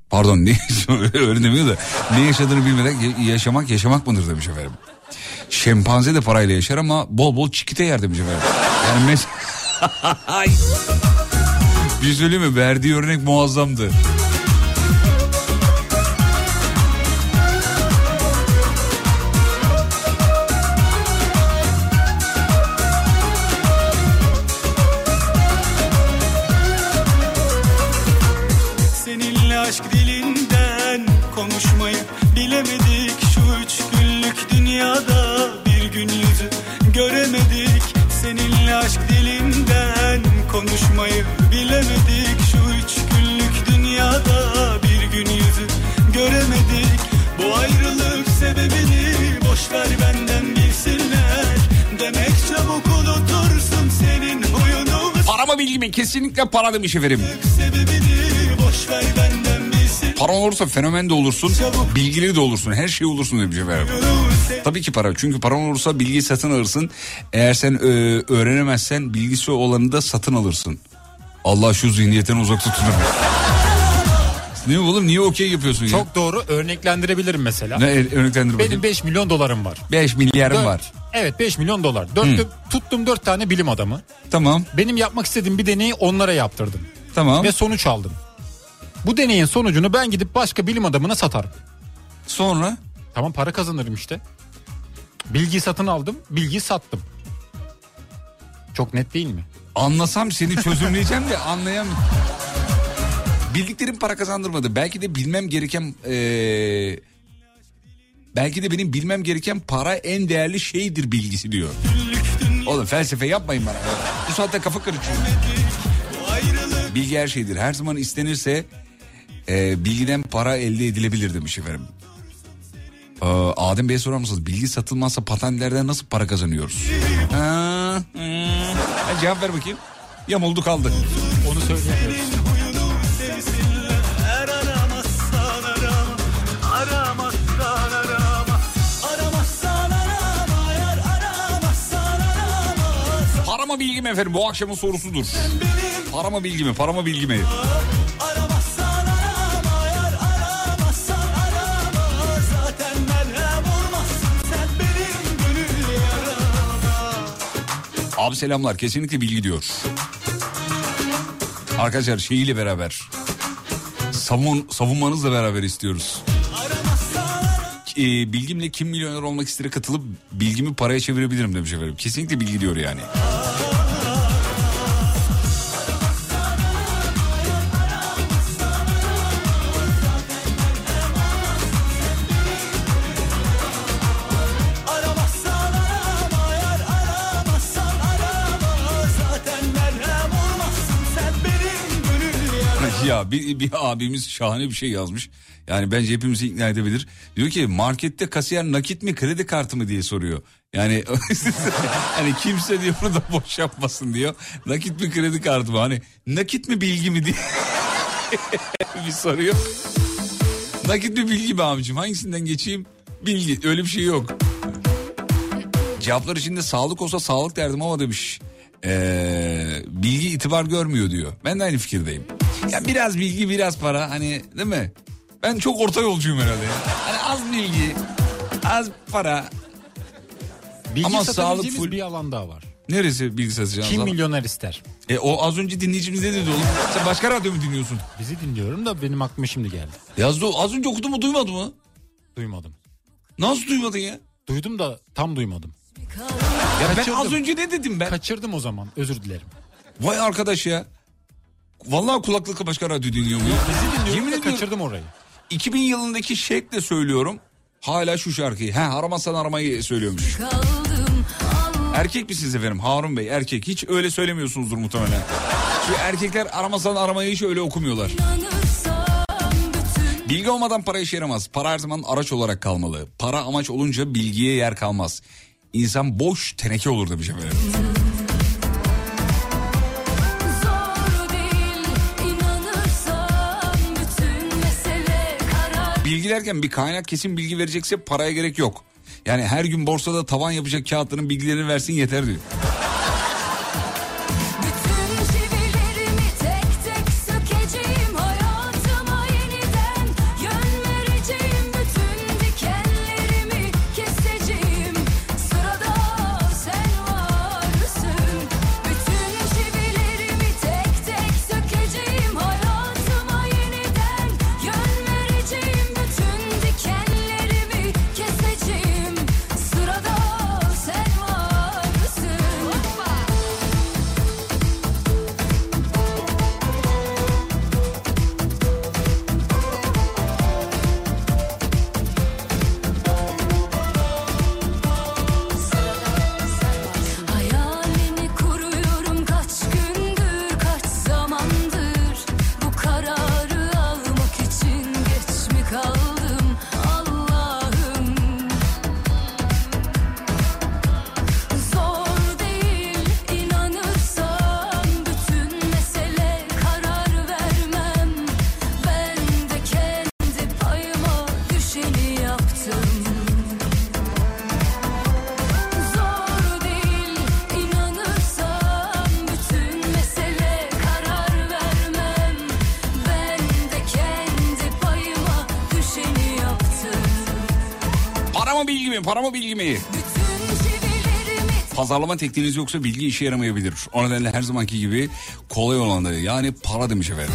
S7: Pardon ne öyle demiyor da ne yaşadığını bilmeden ya- yaşamak yaşamak mıdır demiş efendim. Şempanze de parayla yaşar ama bol bol çikite yer demiş efendim. Yani mes- Ay. Bir söyleyeyim mi? Verdiği örnek muazzamdı.
S10: Dünyada bir gün yüzü göremedik. Seninle aşk dilinden konuşmayı bilemedik. Şu üç günlük dünyada bir gün yüzü göremedik. Bu ayrılık sebebini boş ver benden bilsinler. Demek çabuk unutursun senin huyunu.
S7: Para mı bilgi mi? Kesinlikle para demiş efendim.
S10: sebebini boş ver benden
S7: Paran olursa fenomen de olursun, bilgili de olursun, her şey olursun demiş efendim. Tabii ki para. Çünkü paran olursa bilgiyi satın alırsın. Eğer sen e, öğrenemezsen bilgisi olanı da satın alırsın. Allah şu zihniyetten uzak tutun. ne oğlum niye okey yapıyorsun ya?
S8: Çok doğru örneklendirebilirim mesela.
S7: Ne örneklendir bakayım.
S8: Benim 5 milyon dolarım var.
S7: 5 milyarım
S8: Dört-
S7: var.
S8: Evet 5 milyon dolar. Dört, tuttum 4 tane bilim adamı.
S7: Tamam
S8: Benim yapmak istediğim bir deneyi onlara yaptırdım.
S7: tamam.
S8: Ve sonuç aldım. Bu deneyin sonucunu ben gidip başka bilim adamına satarım.
S7: Sonra
S8: Tamam para kazanırım işte. Bilgiyi satın aldım, bilgiyi sattım. Çok net değil mi?
S7: anlasam seni çözümleyeceğim de anlayamıyorum. Bildiklerim para kazandırmadı. Belki de bilmem gereken... eee, belki de benim bilmem gereken para en değerli şeydir bilgisi diyor. Oğlum felsefe yapmayın bana. Bu saatte kafa karışıyor. Bilgi her şeydir. Her zaman istenirse e, bilgiden para elde edilebilir demiş efendim. Ee, Adem Bey'e sorar mısınız? Bilgi satılmazsa patentlerden nasıl para kazanıyoruz? Ha, hmm. Ha, cevap ver bakayım. Yamuldu kaldı.
S8: Onu söyleyemiyoruz.
S10: Eğer aramazsan arama Aramazsan arama Aramazsan arama Eğer aramazsan arama
S7: Para mı bilgi mi efendim? Bu akşamın sorusudur. Para mı bilgi mi? Para mı bilgi mi? Abi selamlar. Kesinlikle bilgi diyor. Arkadaşlar şeyiyle beraber. Savun, savunmanızla beraber istiyoruz. Ee, bilgimle kim milyoner olmak istere katılıp bilgimi paraya çevirebilirim demiş efendim. Kesinlikle bilgi diyor yani.
S10: Aramazsan
S7: bir, bir abimiz şahane bir şey yazmış. Yani bence hepimizi ikna edebilir. Diyor ki markette kasiyer nakit mi kredi kartı mı diye soruyor. Yani hani kimse diyor bunu da boş yapmasın diyor. Nakit mi kredi kartı mı? Hani nakit mi bilgi mi diye bir soruyor. Nakit mi bilgi mi abicim? Hangisinden geçeyim? Bilgi. Öyle bir şey yok. Cevaplar içinde sağlık olsa sağlık derdim ama demiş. Ee, bilgi itibar görmüyor diyor. Ben de aynı fikirdeyim. Ya biraz bilgi biraz para hani değil mi? Ben çok orta yolcuyum herhalde. ya. Hani az bilgi, az para.
S8: Bilgi
S7: Ama sağlık full-
S8: bir alan daha var.
S7: Neresi bilgi satacağınız
S8: Kim
S7: alan?
S8: milyoner ister?
S7: E, o az önce dinleyicimiz ne dedi oğlum? Sen başka radyo mu dinliyorsun?
S8: Bizi dinliyorum da benim aklıma şimdi geldi.
S7: Yazdı az önce okudu mu duymadı mı?
S8: Duymadım.
S7: Nasıl duymadın ya?
S8: Duydum da tam duymadım.
S7: Ya ben
S8: Kaçırdım.
S7: az önce ne dedim ben?
S8: Kaçırdım o zaman özür dilerim.
S7: Vay arkadaş ya. Vallahi kulaklıkla başka radyo dinliyor muyum?
S8: Bizi dinliyorum
S7: Yemin
S8: da
S7: ediyorum.
S8: kaçırdım orayı.
S7: 2000 yılındaki şekle söylüyorum. Hala şu şarkıyı. He aramazsan aramayı söylüyormuş. Erkek misiniz efendim Harun Bey erkek hiç öyle söylemiyorsunuzdur muhtemelen. Çünkü erkekler aramasan aramayı hiç öyle okumuyorlar. Bilgi olmadan para işe yaramaz. Para her zaman araç olarak kalmalı. Para amaç olunca bilgiye yer kalmaz. İnsan boş teneke olur demiş efendim. Bilgi derken bir kaynak kesin bilgi verecekse paraya gerek yok. Yani her gün borsada tavan yapacak kağıtların bilgilerini versin yeter diyor. Para mı bilgi mi? Pazarlama tekniğiniz yoksa bilgi işe yaramayabilir. O nedenle her zamanki gibi kolay olanları yani para demiş efendim.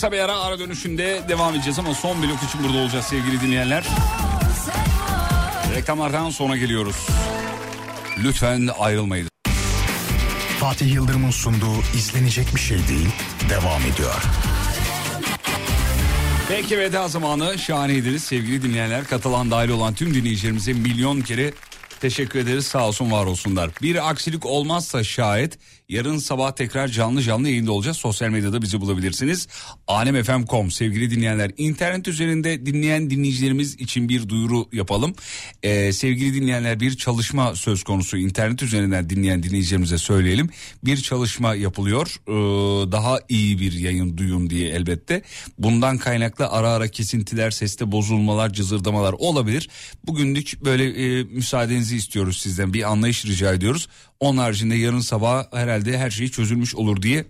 S7: Kısa bir ara ara dönüşünde devam edeceğiz ama son blok için burada olacağız sevgili dinleyenler. Reklamlardan sonra geliyoruz. Lütfen ayrılmayın.
S2: Fatih Yıldırım'ın sunduğu izlenecek bir şey değil devam ediyor.
S7: Peki veda zamanı şahaneydiniz sevgili dinleyenler. Katılan dahil olan tüm dinleyicilerimize milyon kere teşekkür ederiz sağ olsun var olsunlar. Bir aksilik olmazsa şayet yarın sabah tekrar canlı canlı yayında olacağız. Sosyal medyada bizi bulabilirsiniz. Alemfm.com sevgili dinleyenler. internet üzerinde dinleyen dinleyicilerimiz için bir duyuru yapalım. Ee, sevgili dinleyenler bir çalışma söz konusu. internet üzerinden dinleyen dinleyicilerimize söyleyelim. Bir çalışma yapılıyor. Ee, daha iyi bir yayın duyun diye elbette. Bundan kaynaklı ara ara kesintiler, seste bozulmalar, cızırdamalar olabilir. Bugünlük böyle e, müsaadenizi istiyoruz sizden. Bir anlayış rica ediyoruz. Onun haricinde yarın sabah herhalde her şey çözülmüş olur diye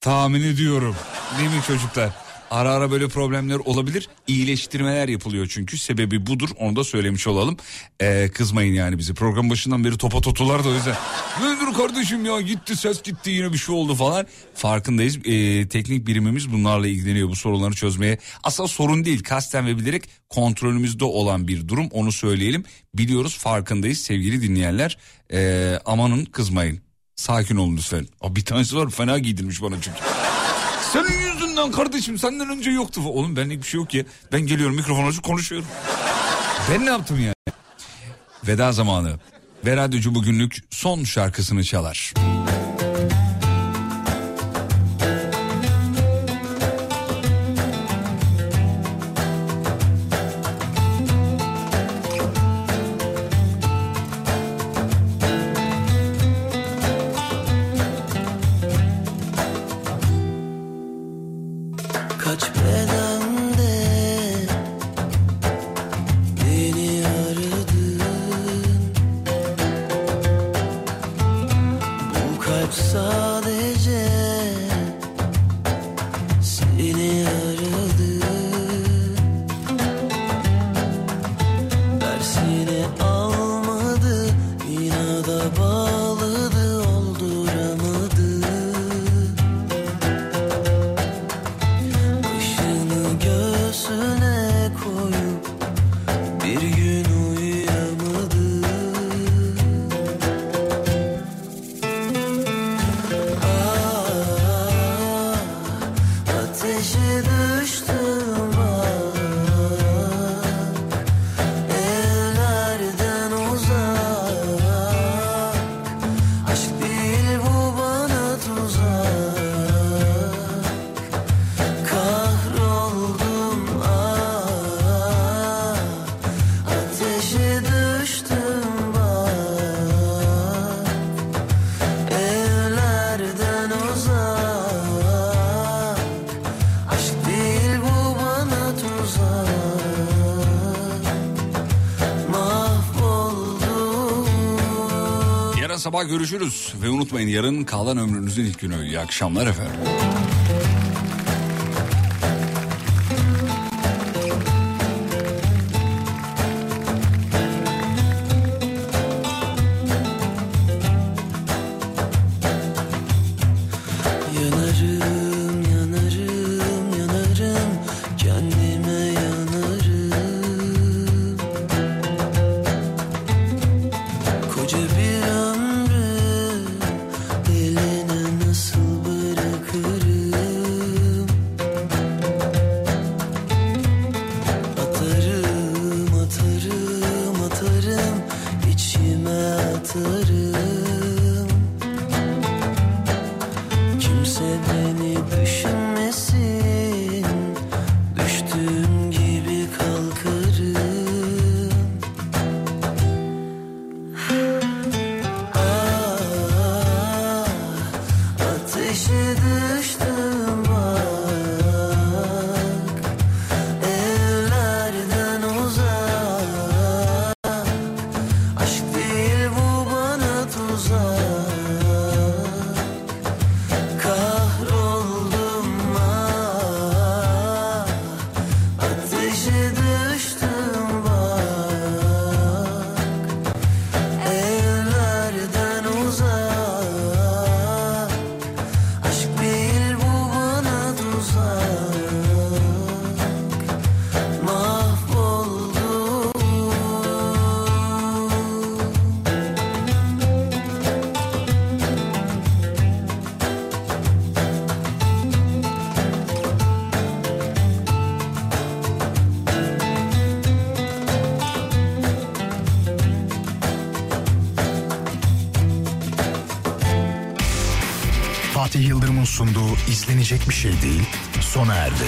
S7: tahmin ediyorum. Değil mi çocuklar? Ara ara böyle problemler olabilir. İyileştirmeler yapılıyor çünkü. Sebebi budur. Onu da söylemiş olalım. Ee, kızmayın yani bizi. Program başından beri topa totular da o yüzden. Nedir kardeşim ya gitti ses gitti yine bir şey oldu falan. Farkındayız. Ee, teknik birimimiz bunlarla ilgileniyor bu sorunları çözmeye. Aslında sorun değil. Kasten ve bilerek kontrolümüzde olan bir durum. Onu söyleyelim. Biliyoruz farkındayız sevgili dinleyenler. Ee, amanın kızmayın. Sakin olun lütfen. Aa, bir tanesi var fena giydirmiş bana çünkü. Senin yüzünden kardeşim senden önce yoktu. Oğlum benlik bir şey yok ya. Ben geliyorum mikrofon açıp konuşuyorum. ben ne yaptım yani? Veda zamanı. Ve radyocu bugünlük son şarkısını çalar.
S13: sabah görüşürüz. Ve unutmayın yarın kalan ömrünüzün ilk günü. İyi akşamlar efendim.
S2: izlenecek bir şey değil, sona erdi.